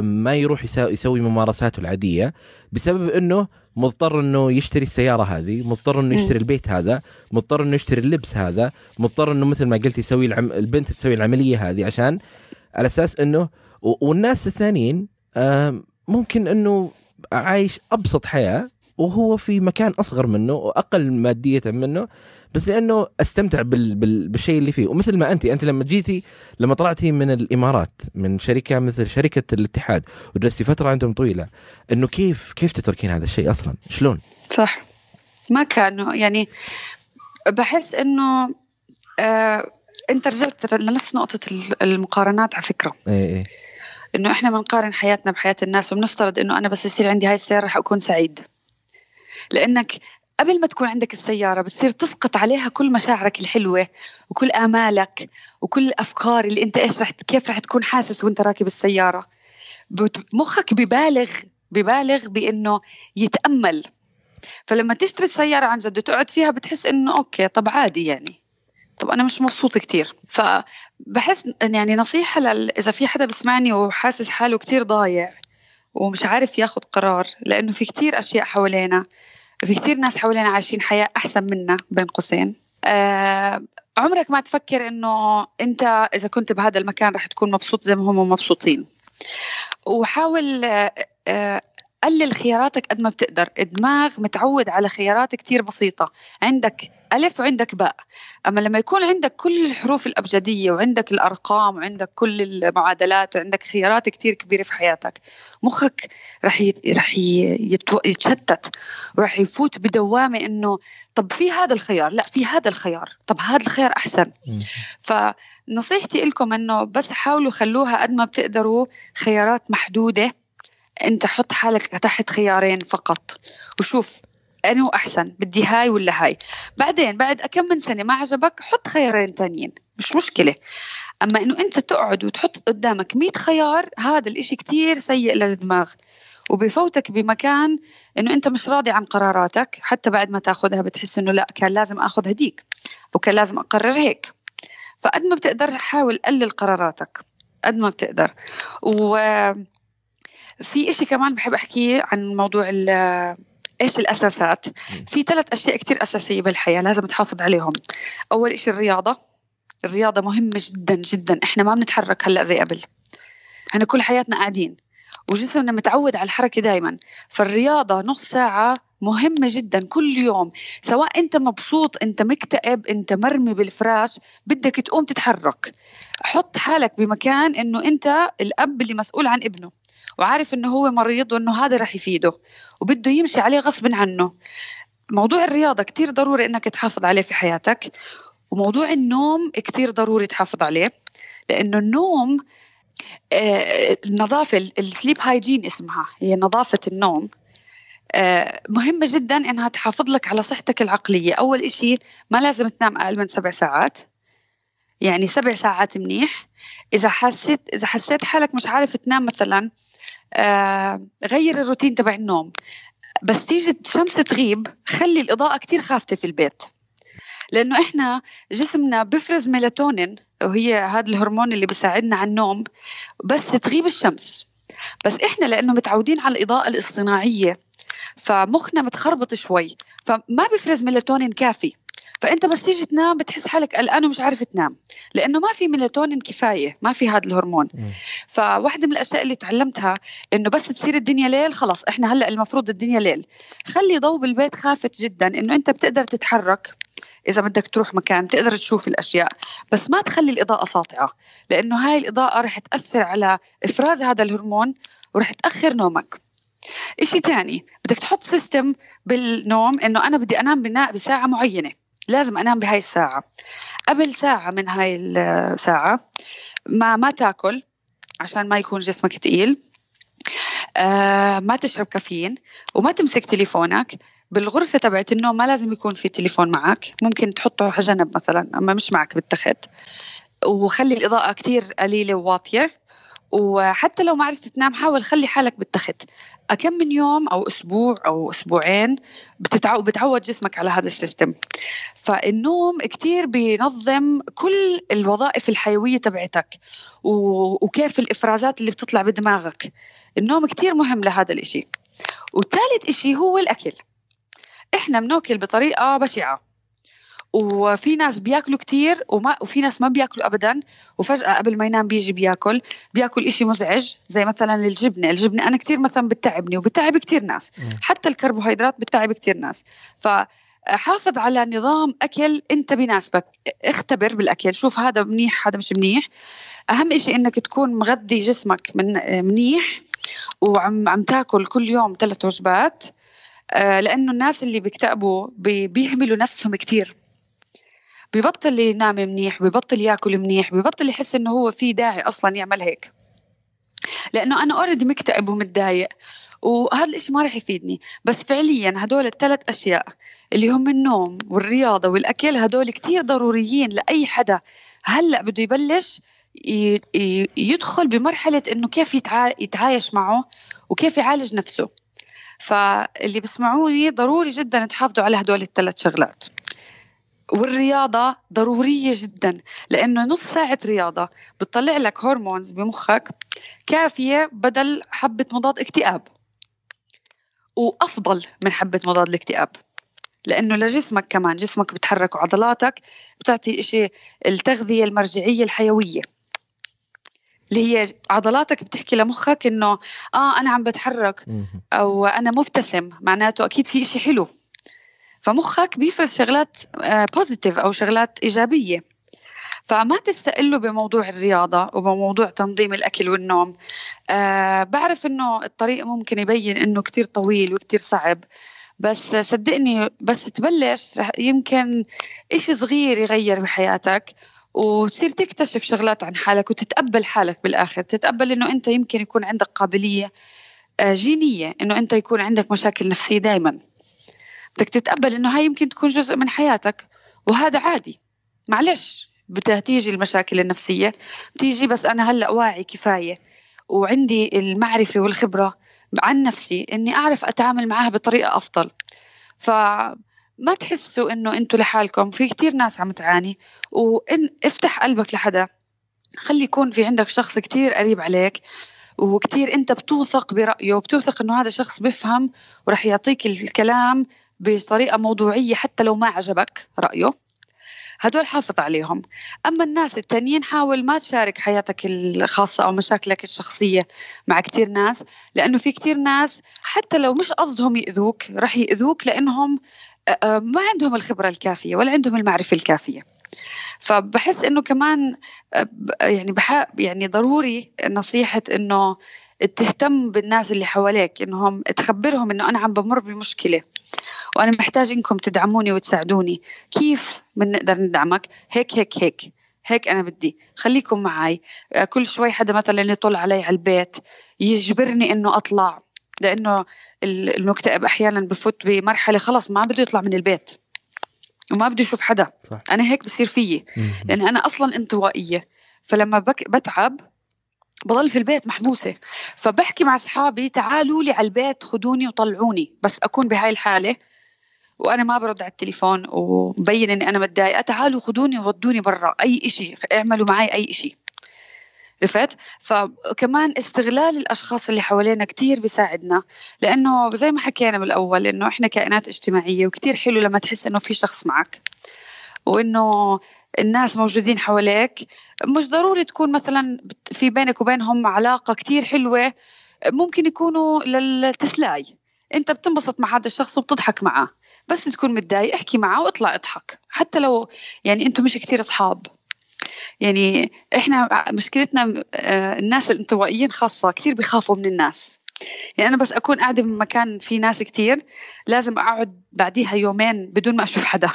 Speaker 1: ما يروح يسوي ممارساته العادية بسبب إنه مضطر إنه يشتري السيارة هذه مضطر إنه يشتري البيت هذا مضطر إنه يشتري اللبس هذا مضطر إنه مثل ما قلت يسوي العم... البنت تسوي العملية هذه عشان على أساس إنه والناس الثانيين ممكن إنه عايش أبسط حياة وهو في مكان أصغر منه وأقل مادية منه بس لأنه أستمتع بال بال بالشيء اللي فيه. ومثل ما انت انت لما جيتي لما طلعتي من الإمارات من شركة مثل شركة الاتحاد وجلستي فترة عندهم طويلة إنه كيف كيف تتركين هذا الشيء أصلا؟ شلون؟
Speaker 2: صح. ما كانوا يعني بحس إنه آه أنت رجعت لنفس نقطة المقارنات على فكرة.
Speaker 1: إيه إيه.
Speaker 2: إنه إحنا بنقارن حياتنا بحياة الناس وبنفترض إنه أنا بس يصير عندي هاي السيارة رح أكون سعيد. لأنك قبل ما تكون عندك السيارة بتصير تسقط عليها كل مشاعرك الحلوة وكل آمالك وكل الأفكار اللي أنت إيش رح كيف رح تكون حاسس وأنت راكب السيارة. مخك ببالغ ببالغ بأنه يتأمل. فلما تشتري السيارة عن جد وتقعد فيها بتحس إنه أوكي طب عادي يعني. طب أنا مش مبسوط كتير. فبحس يعني نصيحة لل... إذا في حدا بسمعني وحاسس حاله كتير ضايع ومش عارف ياخد قرار لأنه في كتير أشياء حوالينا في كثير ناس حوالينا عايشين حياة أحسن منا بين قوسين. آه عمرك ما تفكر إنه أنت إذا كنت بهذا المكان رح تكون مبسوط زي ما هم مبسوطين. وحاول آه آه قلل خياراتك قد ما بتقدر. الدماغ متعود على خيارات كتير بسيطة. عندك ألف وعندك باء. أما لما يكون عندك كل الحروف الأبجدية وعندك الأرقام وعندك كل المعادلات وعندك خيارات كتير كبيرة في حياتك مخك رح رح يتشتت. ورح يفوت بدوامة إنه طب في هذا الخيار؟ لا في هذا الخيار. طب هذا الخيار أحسن. فنصيحتي لكم إنه بس حاولوا خلوها قد ما بتقدروا خيارات محدودة. أنت حط حالك تحت خيارين فقط. وشوف أنه أحسن بدي هاي ولا هاي. بعدين بعد كم من سنة ما عجبك حط خيارين تانيين. مش مشكلة. أما أنه أنت تقعد وتحط قدامك مئة خيار هذا الإشي كتير سيء للدماغ. وبفوتك بمكان انه أنت مش راضي عن قراراتك حتى بعد ما تاخذها بتحس انه لا كان لازم أخذ هديك. وكان لازم أقرر هيك. فقد ما بتقدر حاول قلل قراراتك. قد ما بتقدر. و في إشي كمان بحب أحكيه عن موضوع إيش الأساسات. في ثلاث أشياء كثير أساسية بالحياة لازم تحافظ عليهم. أول شيء الرياضة. الرياضة مهمة جدا جدا. إحنا ما بنتحرك هلأ زي قبل. إحنا كل حياتنا قاعدين. وجسمنا متعود على الحركة دائما فالرياضة نص ساعة مهمة جدا كل يوم. سواء أنت مبسوط أنت مكتئب أنت مرمي بالفراش بدك تقوم تتحرك. حط حالك بمكان أنه أنت الأب اللي مسؤول عن ابنه. وعارف إنه هو مريض وإنه هذا رح يفيده وبده يمشي عليه غصب عنه. موضوع الرياضة كتير ضروري إنك تحافظ عليه في حياتك وموضوع النوم كتير ضروري تحافظ عليه لأنه النوم آه، النظافة السليب هايجين اسمها هي نظافة النوم آه، مهمة جدا إنها تحافظ لك على صحتك العقلية. أول إشي ما لازم تنام أقل من سبع ساعات يعني سبع ساعات منيح. إذا حسيت إذا حسيت حالك مش عارف تنام مثلا غير الروتين تبع النوم. بس تيجي الشمس تغيب خلي الإضاءة كتير خافتة في البيت. لأنه إحنا جسمنا بفرز ميلاتونين وهي هذا الهرمون اللي بيساعدنا على النوم بس تغيب الشمس. بس إحنا لأنه متعودين على الإضاءة الاصطناعية فمخنا متخربط شوي فما بفرز ميلاتونين كافي. فأنت بس تيجي تنام بتحس حالك قلقان ومش عارف تنام لأنه ما في ميلاتونين كفاية ما في هذا الهرمون. فواحدة من الأشياء اللي تعلمتها إنه بس تصير الدنيا ليل خلص إحنا هلأ المفروض الدنيا ليل. خلي ضوء بالبيت خافت جدا إنه أنت بتقدر تتحرك إذا بدك تروح مكان تقدر تشوف الأشياء. بس ما تخلي الإضاءة ساطعة لأنه هاي الإضاءة رح تأثر على إفراز هذا الهرمون ورح تأخر نومك. إشي تاني بدك تحط system بالنوم إنه أنا بدي أنام بساعة معينة. لازم أنام بهاي الساعة. قبل ساعة من هاي الساعة ما ما تاكل عشان ما يكون جسمك تقيل. آه ما تشرب كافيين وما تمسك تليفونك. بالغرفة تبعت النوم ما لازم يكون في تليفون معك. ممكن تحطه على جنب مثلا أما مش معك بالتخت. وخلي الإضاءة كتير قليلة وواطية. وحتى لو ما عرفت تنام حاول خلي حالك بالتخت. كم من يوم أو أسبوع أو أسبوعين بتتعود بتعود جسمك على هذا السيستم. فالنوم كتير بينظم كل الوظائف الحيوية تبعتك وكيف الإفرازات اللي بتطلع بدماغك. النوم كتير مهم لهذا الإشي. وثالث إشي هو الأكل. إحنا بنأكل بطريقة بشعة. وفي ناس بياكلوا كتير وما وفي ناس ما بياكلوا ابدا وفجأة قبل ما ينام بيجي بياكل بياكل إشي مزعج زي مثلا الجبنة. الجبنة أنا كتير مثلا بتعبني وبتعب كتير ناس حتى الكربوهيدرات بتعب كتير ناس. ف حافظ على نظام أكل أنت بيناسبك اختبر بالأكل شوف هذا منيح هذا مش منيح. أهم شيء إنك تكون مغذي جسمك من منيح وعم عم تاكل كل يوم ثلاث وجبات. آه، لأنه الناس اللي بيكتئبوا بيهملوا نفسهم كتير. ببطل ينام منيح ببطل ياكل منيح ببطل يحس إنه هو في داعي أصلا يعمل هيك. لأنه أنا اوريدي مكتئب ومتضايق وهذا الإشي ما راح يفيدني. بس فعليا هدول الثلاث أشياء اللي هم النوم والرياضة والأكل هدول كتير ضروريين لأي حدا. هلأ بده يبلش يدخل بمرحلة إنه كيف يتعايش معه وكيف يعالج نفسه. فاللي بسمعوني ضروري جدا تحافظوا على هدول الثلاث شغلات. والرياضة ضرورية جدا لأنه نص ساعة رياضة بتطلع لك هرمونز بمخك كافية بدل حبة مضاد اكتئاب. وأفضل من حبة مضاد الاكتئاب لأنه لجسمك كمان جسمك بتحرك وعضلاتك بتعطي إشي التغذية المرجعية الحيوية اللي هي عضلاتك بتحكي لمخك إنه آه أنا عم بتحرك أو أنا مبتسم معناته أكيد في إشي حلو. فمخك بيفرز شغلات بوزيتيف آه، أو شغلات إيجابية. فما تستقلوا بموضوع الرياضة وبموضوع تنظيم الأكل والنوم. أه بعرف أنه الطريق ممكن يبين أنه كتير طويل وكتير صعب بس صدقني بس تبلش رح يمكن إشي صغير يغير بحياتك وتصير تكتشف شغلات عن حالك وتتقبل حالك بالآخر. تتقبل أنه أنت يمكن يكون عندك قابلية آه، جينية أنه أنت يكون عندك مشاكل نفسية دايماً. بدك تتقبل إنه هاي يمكن تكون جزء من حياتك. وهذا عادي. معلش بدها تيجي المشاكل النفسية بتيجي بس أنا هلأ واعي كفاية. وعندي المعرفة والخبرة عن نفسي إني أعرف أتعامل معها بطريقة أفضل. فما تحسوا إنه أنتوا لحالكم في كتير ناس عم تعاني. وإن افتح قلبك لحدا خلي يكون في عندك شخص كتير قريب عليك وكتير أنت بتوثق برأيه وبتوثق إنه هذا شخص بفهم ورح يعطيك الكلام بطريقة موضوعية حتى لو ما عجبك رأيه. هدول حافظ عليهم. أما الناس التانيين حاول ما تشارك حياتك الخاصة أو مشاكلك الشخصية مع كتير ناس لأنه في كتير ناس حتى لو مش قصدهم يأذوك رح يأذوك لأنهم ما عندهم الخبرة الكافية ولا عندهم المعرفة الكافية. فبحس إنه كمان يعني بح يعني ضروري نصيحة إنه تهتم بالناس اللي حواليك إنهم تخبرهم إنه أنا عم بمر بمشكلة وأنا محتاج إنكم تدعموني وتساعدوني. كيف بنقدر ندعمك؟ هيك هيك هيك هيك أنا بدي. خليكم معي آه، كل شوي حدا مثلا يطل علي على البيت يجبرني إنه أطلع لأنه المكتئب أحيانا بفوت بمرحلة خلص ما بده يطلع من البيت وما بده يشوف حدا. صح. أنا هيك بصير فيي. لاني أنا أصلا انطوائية. فلما بك بتعب بضل في البيت محبوسة. فبحكي مع أصحابي تعالوا لي على البيت خدوني وطلعوني. بس أكون بهاي الحالة وأنا ما برد على التليفون ومبين إني أنا متضايقة. تعالوا خدوني وودوني برا. أي إشي اعملوا معي أي إشي. عرفت؟ فكمان استغلال الأشخاص اللي حوالينا كتير بيساعدنا لأنه زي ما حكينا بالأول إنه إحنا كائنات اجتماعية وكتير حلو لما تحس إنه في شخص معك وإنه الناس موجودين حواليك. مش ضروري تكون مثلا في بينك وبينهم علاقة كتير حلوة ممكن يكونوا للتسلاي. انت بتنبسط مع هذا الشخص وبتضحك معه. بس تكون متضايق احكي معه واطلع اضحك. حتى لو يعني أنتم مش كتير أصحاب. يعني إحنا مشكلتنا آه، الناس الانطوائيين خاصة كثير بيخافوا من الناس. يعني أنا بس أكون قاعدة بمكان في ناس كثير لازم أقعد بعديها يومين بدون ما أشوف حدا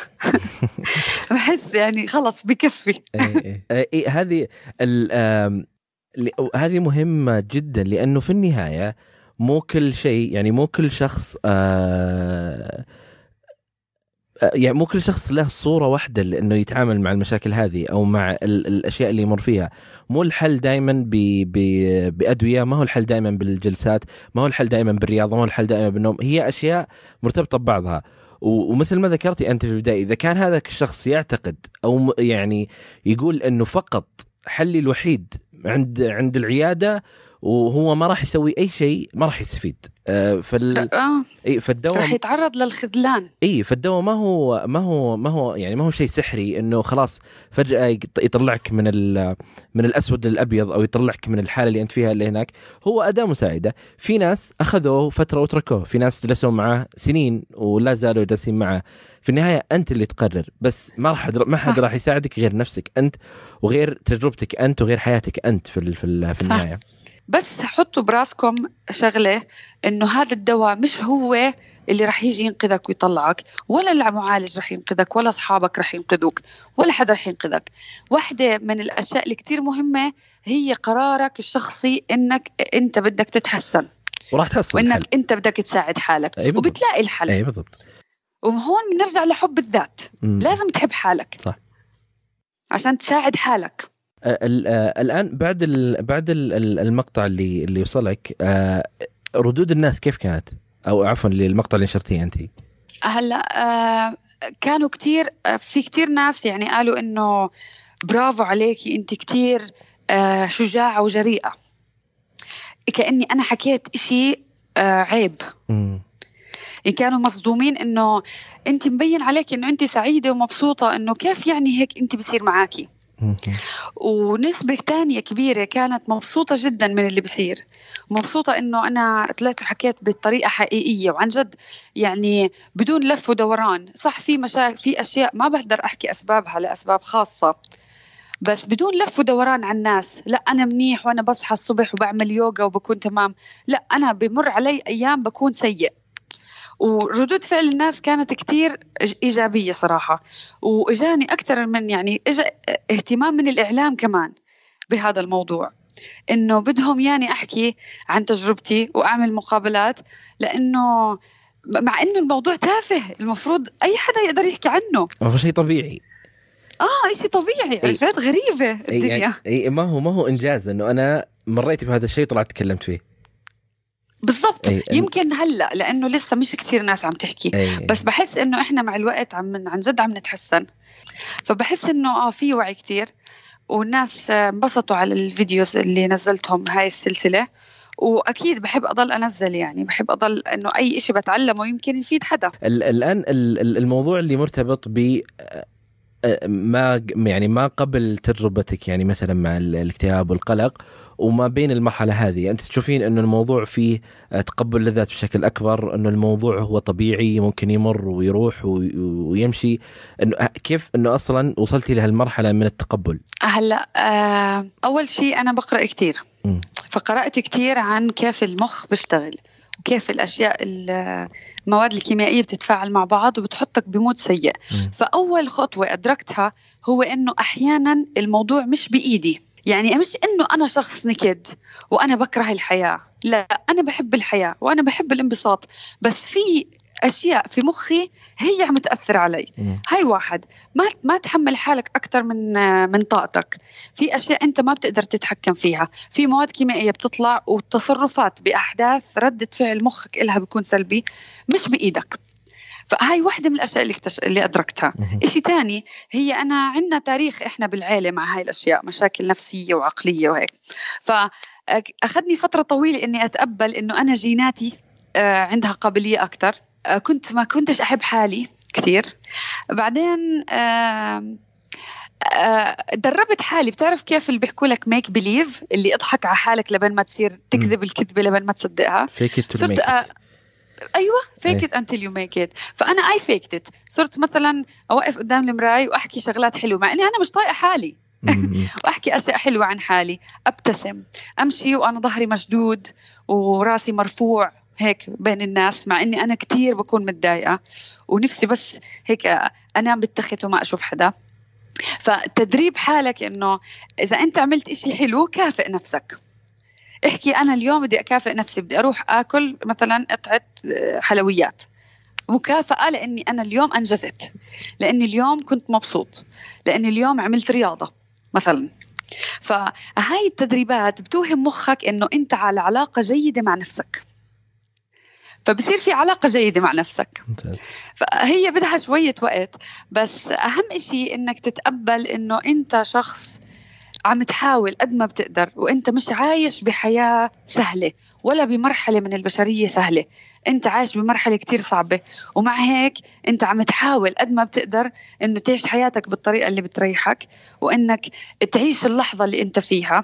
Speaker 2: بحس يعني خلص بكفي
Speaker 1: إيه، إيه. إيه هذه هذه مهمة جدا لأنه في النهاية مو كل شيء يعني مو كل شخص آه، يعني مو كل شخص له صورة واحدة لأنه يتعامل مع المشاكل هذه أو مع الأشياء اللي يمر فيها. مو الحل دائما بأدوية ما هو الحل دائما بالجلسات ما هو الحل دائما بالرياضة ما هو الحل دائما بالنوم. هي أشياء مرتبطة ببعضها. ومثل ما ذكرتي أنت في البداية إذا كان هذا الشخص يعتقد أو يعني يقول أنه فقط حلي الوحيد عند عند العيادة وهو ما راح يسوي أي شيء ما راح يستفيد. آه فال
Speaker 2: آه. إي فالدواء راح يتعرض للخذلان.
Speaker 1: إي فالدواء ما هو ما هو ما هو يعني ما هو شيء سحري إنه خلاص فجأة يطلعك من من الأسود للأبيض أو يطلعك من الحالة اللي أنت فيها اللي هناك. هو أداة مساعدة. في ناس أخذوه فترة وتركوه. في ناس جلسوا معه سنين ولا زالوا جالسين معه في النهاية أنت اللي تقرر. بس ما راح ما حد راح يساعدك غير نفسك أنت وغير تجربتك أنت وغير حياتك أنت في في, في النهاية. صح.
Speaker 2: بس حطوا براسكم شغلة إنه هذا الدواء مش هو اللي رح يجي ينقذك ويطلعك. ولا المعالج رح ينقذك ولا أصحابك رح ينقذوك ولا حدا رح ينقذك. واحدة من الأشياء اللي كتير مهمة هي قرارك الشخصي إنك أنت بدك تتحسن.
Speaker 1: وراح تحصل
Speaker 2: وإنك الحل. أنت بدك تساعد حالك.
Speaker 1: أي
Speaker 2: وبتلاقي الحل.
Speaker 1: اي بالضبط.
Speaker 2: وهون بنرجع لحب الذات. مم. لازم تحب حالك.
Speaker 1: صح.
Speaker 2: عشان تساعد حالك.
Speaker 1: الآن بعد بعد المقطع اللي اللي وصلك ردود الناس كيف كانت؟ أو عفوا المقطع اللي نشرتيه أنت
Speaker 2: هلا كانوا كثير في كثير ناس يعني قالوا إنه برافو عليكي أنت كثير شجاعة وجريئة كأني أنا حكيت إشي عيب م. يعني كانوا مصدومين إنه أنت مبين عليك إنه أنت سعيدة ومبسوطة إنه كيف يعني هيك أنت بصير معاكي ونسبة تانية كبيرة كانت مبسوطة جدا من اللي بصير. مبسوطة إنه أنا طلعت وحكيت بطريقة حقيقية. وعن جد يعني بدون لف ودوران. صح في مشاكل في أشياء ما بقدر أحكي أسبابها لأسباب خاصة. بس بدون لف ودوران على الناس. لا أنا منيح وأنا بصحى الصبح وبعمل يوغا وبكون تمام. لا أنا بمر علي أيام بكون سيء. وردود فعل الناس كانت كتير إيجابية صراحة. وإجاني أكثر من يعني إجا اهتمام من الإعلام كمان بهذا الموضوع. إنه بدهم ياني أحكي عن تجربتي وأعمل مقابلات لأنه مع إنه الموضوع تافه المفروض أي حدا يقدر يحكي عنه.
Speaker 1: هو شيء طبيعي.
Speaker 2: آه شيء طبيعي عرفت؟ غريبة الدنيا
Speaker 1: يعني أي ما هو ما هو إنجاز إنه أنا مريت بهذا الشيء طلعت تكلمت فيه.
Speaker 2: بالضبط. يمكن هلا لأنه لسه مش كثير ناس عم تحكي. أي. بس بحس إنه إحنا مع الوقت عم عن جد عم نتحسن. فبحس إنه آه في وعي كثير والناس انبسطوا على الفيديوز اللي نزلتهم هاي السلسلة. وأكيد بحب أضل أنزل يعني. بحب أضل إنه أي شيء بتعلمه يمكن يفيد حدا.
Speaker 1: الآن الموضوع اللي مرتبط ب ما يعني ما قبل تجربتك يعني مثلا مع الاكتئاب والقلق. وما بين المرحلة هذه. أنت تشوفين انه الموضوع فيه تقبل للذات بشكل أكبر انه الموضوع هو طبيعي ممكن يمر ويروح ويمشي. انه كيف انه أصلا وصلتي لهالمرحلة من التقبل؟
Speaker 2: هلأ آه، أول شيء أنا بقرأ كثير فقرأت كتير عن كيف المخ بيشتغل وكيف الأشياء المواد الكيميائية بتتفاعل مع بعض وبتحطك بمود سيء.
Speaker 1: مم.
Speaker 2: فأول خطوة أدركتها هو إنه أحيانا الموضوع مش بإيدي. يعني مش إنه أنا شخص نكد وأنا بكره الحياة. لا أنا بحب الحياة وأنا بحب الانبساط. بس في أشياء في مخي هي عم تأثر علي.
Speaker 1: مم.
Speaker 2: هاي واحد. ما ما تحمل حالك أكثر من من طاقتك. في أشياء أنت ما بتقدر تتحكم فيها. في مواد كيميائية بتطلع والتصرفات بأحداث ردة فعل مخك إلها بيكون سلبي مش بإيدك. فهاي واحدة من الأشياء اللي, اكتش... اللي أدركتها. إشي تاني هي أنا عندنا تاريخ إحنا بالعيلة مع هاي الأشياء مشاكل نفسية وعقلية وهيك. فأخذني فترة طويلة إني أتقبل إنه أنا جيناتي آه، عندها قابلية أكتر. آه، كنت ما كنتش أحب حالي كثير. بعدين آه، دربت حالي. بتعرف كيف اللي بيحكوا لك make believe اللي اضحك على حالك لبين ما تصير تكذب الكذبة لبين ما تصدقها؟
Speaker 1: fake
Speaker 2: صرت أيوه fake it until you make it فأنا I faked it صرت مثلا أوقف قدام المراي وأحكي شغلات حلوة مع إني أنا مش طايقة حالي. وأحكي أشياء حلوة عن حالي. أبتسم. أمشي وأنا ظهري مشدود وراسي مرفوع هيك بين الناس مع إني أنا كتير بكون متضايقة. ونفسي بس هيك أنام بالتخت وما أشوف حدا. فتدريب حالك إنه إذا أنت عملت إشي حلو كافئ نفسك. احكي أنا اليوم بدي أكافئ نفسي بدي أروح آكل مثلا قطعة آه، حلويات. مكافأة لأني أنا اليوم أنجزت. لأني اليوم كنت مبسوط. لأني اليوم عملت رياضة مثلا. فهاي التدريبات بتوهم مخك إنه أنت على علاقة جيدة مع نفسك. فبصير في علاقة جيدة مع نفسك. فهي بدها شوية وقت بس أهم إشي إنك تتقبل إنه أنت شخص عم تحاول قد ما بتقدر وأنت مش عايش بحياة سهلة ولا بمرحلة من البشرية سهلة. أنت عايش بمرحلة كتير صعبة ومع هيك أنت عم تحاول قد ما بتقدر إنه تعيش حياتك بالطريقة اللي بتريحك وإنك تعيش اللحظة اللي أنت فيها.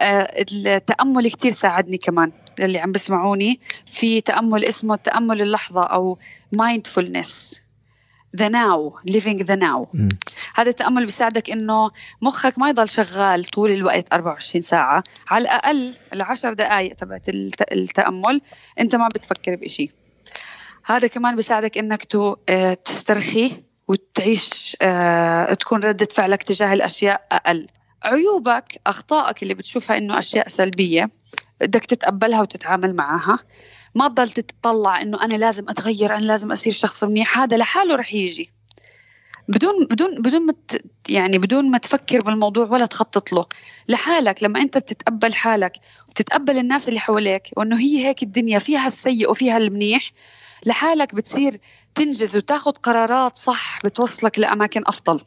Speaker 2: آه، التأمل كتير ساعدني كمان اللي عم بسمعوني في تأمل اسمه تأمل اللحظة أو mindfulness. Now living the now.
Speaker 1: مم.
Speaker 2: هذا التأمل بيساعدك إنه مخك ما يضل شغال طول الوقت 24 ساعة. على الأقل العشر دقائق تبعت الت- التأمل أنت ما بتفكر بإشي. هذا كمان بيساعدك تو آه، تسترخي وتعيش آه، تكون ردة فعلك تجاه الأشياء أقل. عيوبك أخطائك اللي بتشوفها إنه أشياء سلبية بدك تتقبلها وتتعامل معها. ما تضل تتطلع إنه أنا لازم أتغير أنا لازم أصير شخص منيح. هذا لحاله رح يجي. بدون بدون بدون ما يعني بدون ما تفكر بالموضوع ولا تخطط له. لحالك لما أنت بتتقبل حالك وتتقبل الناس اللي حواليك وإنه هي هيك الدنيا فيها السيء وفيها المنيح لحالك بتصير تنجز وتاخذ قرارات صح بتوصلك لأماكن أفضل.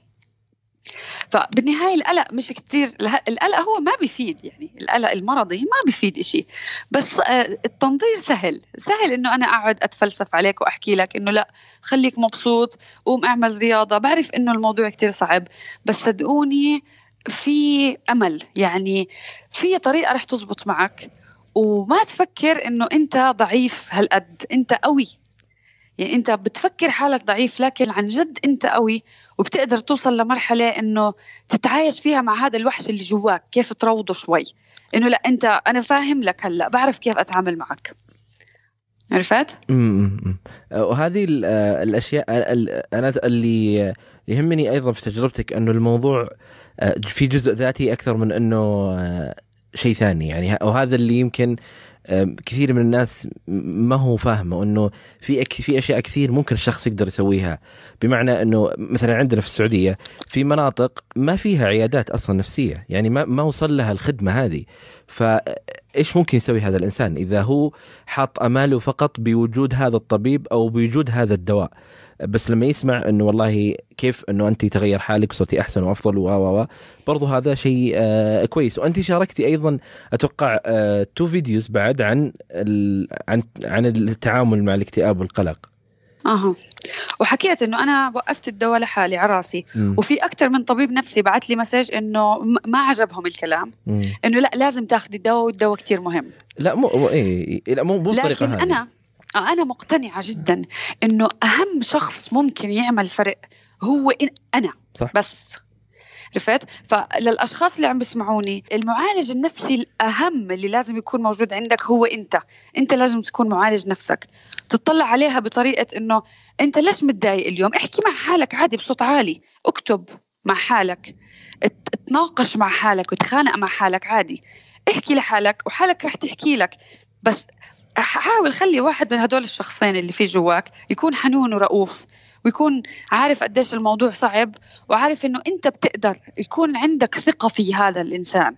Speaker 2: فبالنهاية القلق مش كتير القلق هو ما بيفيد يعني القلق المرضي ما بيفيد إشي. بس آه، التنظير سهل سهل إنه أنا أقعد أتفلسف عليك وأحكي لك إنه لا خليك مبسوط قوم اعمل رياضة. بعرف إنه الموضوع كتير صعب بس صدقوني في أمل. يعني في طريقة رح تزبط معك وما تفكر إنه أنت ضعيف هالقد أنت قوي. يعني أنت بتفكر حالك ضعيف لكن عن جد أنت قوي وبتقدر توصل لمرحلة إنه تتعايش فيها مع هذا الوحش اللي جواك. كيف تروضه شوي؟ إنه لا أنت أنا فاهم لك هلأ بعرف كيف أتعامل معك. عرفت؟
Speaker 1: امم وهذه آه، الأشياء ال- ال- أنا اللي يهمني أيضا في تجربتك أنه الموضوع في جزء ذاتي أكثر من أنه شيء ثاني. يعني وهذا اللي يمكن كثير من الناس ما هو فاهمة إنه في أك- في أشياء كثير ممكن الشخص يقدر يسويها. بمعنى إنه مثلا عندنا في السعودية في مناطق ما فيها عيادات أصلا نفسية. يعني ما ما وصل لها الخدمة هذه. فإيش ممكن يسوي هذا الإنسان؟ إذا هو حاط أماله فقط بوجود هذا الطبيب أو بوجود هذا الدواء. بس لما يسمع إنه والله كيف إنه انت تغير حالك وصرتي أحسن وأفضل و و برضو هذا شيء آه كويس. وانت شاركتي أيضا أتوقع آه two videos بعد عن عن عن التعامل مع الاكتئاب والقلق.
Speaker 2: أها. وحكيت إنه أنا وقفت الدواء لحالي على راسي. وفي أكثر من طبيب نفسي بعت لي message إنه ما عجبهم الكلام. إنه لا لازم تاخذي الدواء والدواء كتير مهم
Speaker 1: لا مو مو- إيه لا مو بالطريقة
Speaker 2: لكن
Speaker 1: هذه
Speaker 2: أنا آه، أنا مقتنعة جدا إنه أهم شخص ممكن يعمل فرق هو إن أنا
Speaker 1: صح.
Speaker 2: بس عرفت فللأشخاص اللي عم بيسمعوني المعالج النفسي الأهم اللي لازم يكون موجود عندك هو أنت. أنت لازم تكون معالج نفسك. تطلع عليها بطريقة إنه أنت ليش متضايق اليوم؟ احكي مع حالك عادي بصوت عالي. اكتب مع حالك. تناقش مع حالك. وتخانق مع حالك عادي. احكي لحالك وحالك رح تحكي لك. بس حاول خلي واحد من هدول الشخصين اللي في جواك يكون حنون ورؤوف. ويكون عارف قديش الموضوع صعب وعارف إنه أنت بتقدر يكون عندك ثقة في هذا الإنسان.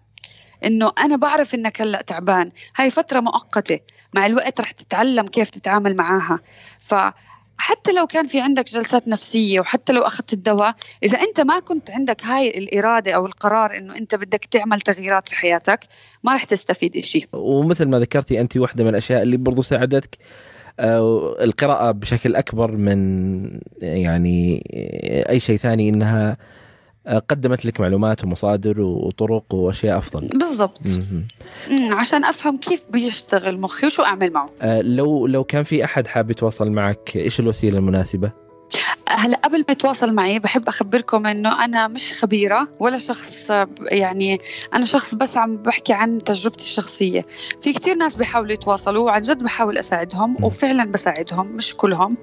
Speaker 2: إنه أنا بعرف إنك هلأ تعبان. هاي فترة مؤقتة. مع الوقت رح تتعلم كيف تتعامل معاها. ف حتى لو كان في عندك جلسات نفسية وحتى لو أخذت الدواء إذا أنت ما كنت عندك هاي الإرادة أو القرار أنه أنت بدك تعمل تغييرات في حياتك ما رح تستفيد إشي.
Speaker 1: ومثل ما ذكرتي أنت واحدة من الأشياء اللي برضو ساعدتك. آه، القراءة بشكل أكبر من يعني أي شيء ثاني إنها قدمت لك معلومات ومصادر وطرق وأشياء أفضل.
Speaker 2: بالضبط. عشان أفهم كيف بيشتغل مخي وشو أعمل معه.
Speaker 1: آه لو لو كان في أحد حاب يتواصل معك إيش الوسيلة المناسبة؟
Speaker 2: هلا قبل ما يتواصل معي بحب أخبركم إنه أنا مش خبيرة ولا شخص يعني أنا شخص بس عم بحكي عن تجربتي الشخصية. في كتير ناس بيحاولوا يتواصلوا وعن جد بحاول أساعدهم وفعلا بساعدهم مش كلهم.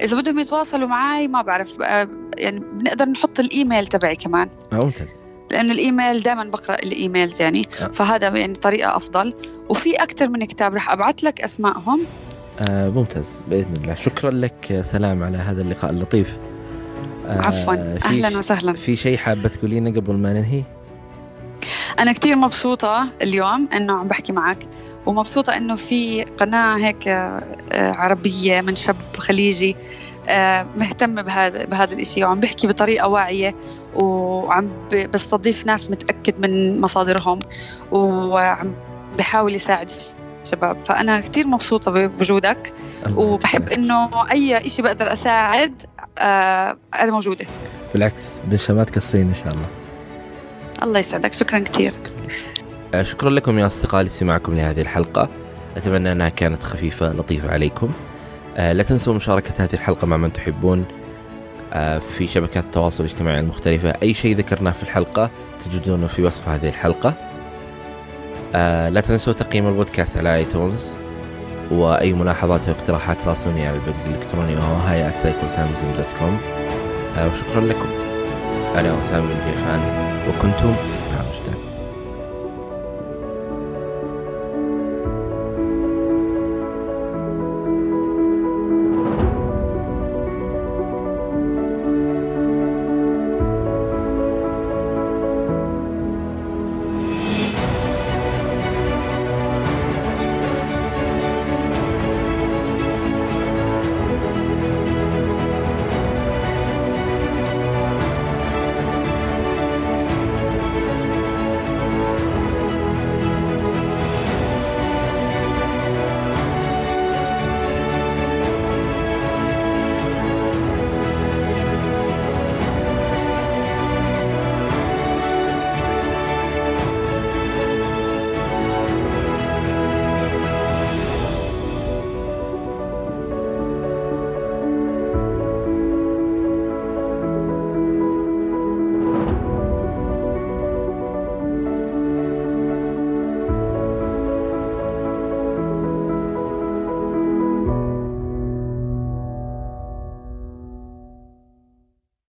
Speaker 2: إذا بدهم يتواصلوا معي ما بعرف آه، يعني بنقدر نحط الإيميل تبعي كمان.
Speaker 1: ممتاز.
Speaker 2: لأنه الإيميل دائما بقرأ الإيميلز يعني آه. فهذا يعني طريقة أفضل. وفي أكثر من كتاب رح أبعث لك أسمائهم.
Speaker 1: آه ممتاز بإذن الله. شكرا لك سلام على هذا اللقاء اللطيف.
Speaker 2: آه عفوا. أهلا وسهلا.
Speaker 1: في شيء حابة تقولينه قبل ما ننهي؟
Speaker 2: أنا كثير مبسوطة اليوم إنه عم بحكي معك ومبسوطة إنه في قناة هيك آه، عربية من شاب خليجي آه، مهتم بهذا بهذا الشيء وعم بحكي بطريقة واعية وعم بستضيف ناس متأكد من مصادرهم وعم بحاول يساعد شباب. فأنا كثير مبسوطة بوجودك وبحب إنه أي شيء بقدر أساعد آه أنا موجودة.
Speaker 1: بالعكس بنشامات كالصين إن شاء الله.
Speaker 2: الله يسعدك. شكرا كثير
Speaker 1: آه شكرا لكم يا أصدقائي لاستماعكم لهذه الحلقة. أتمنى أنها كانت خفيفة لطيفة عليكم. آه لا تنسوا مشاركة هذه الحلقة مع من تحبون. آه في شبكات التواصل الاجتماعي المختلفة. أي شيء ذكرناه في الحلقة تجدونه في وصف هذه الحلقة. آه لا تنسوا تقييم البودكاست على iTunes وأي ملاحظات أو اقتراحات راسلوني على البريد الإلكتروني وهو هاي dot com. آه وشكرا لكم. أنا أسامة بن جيفان وكنتم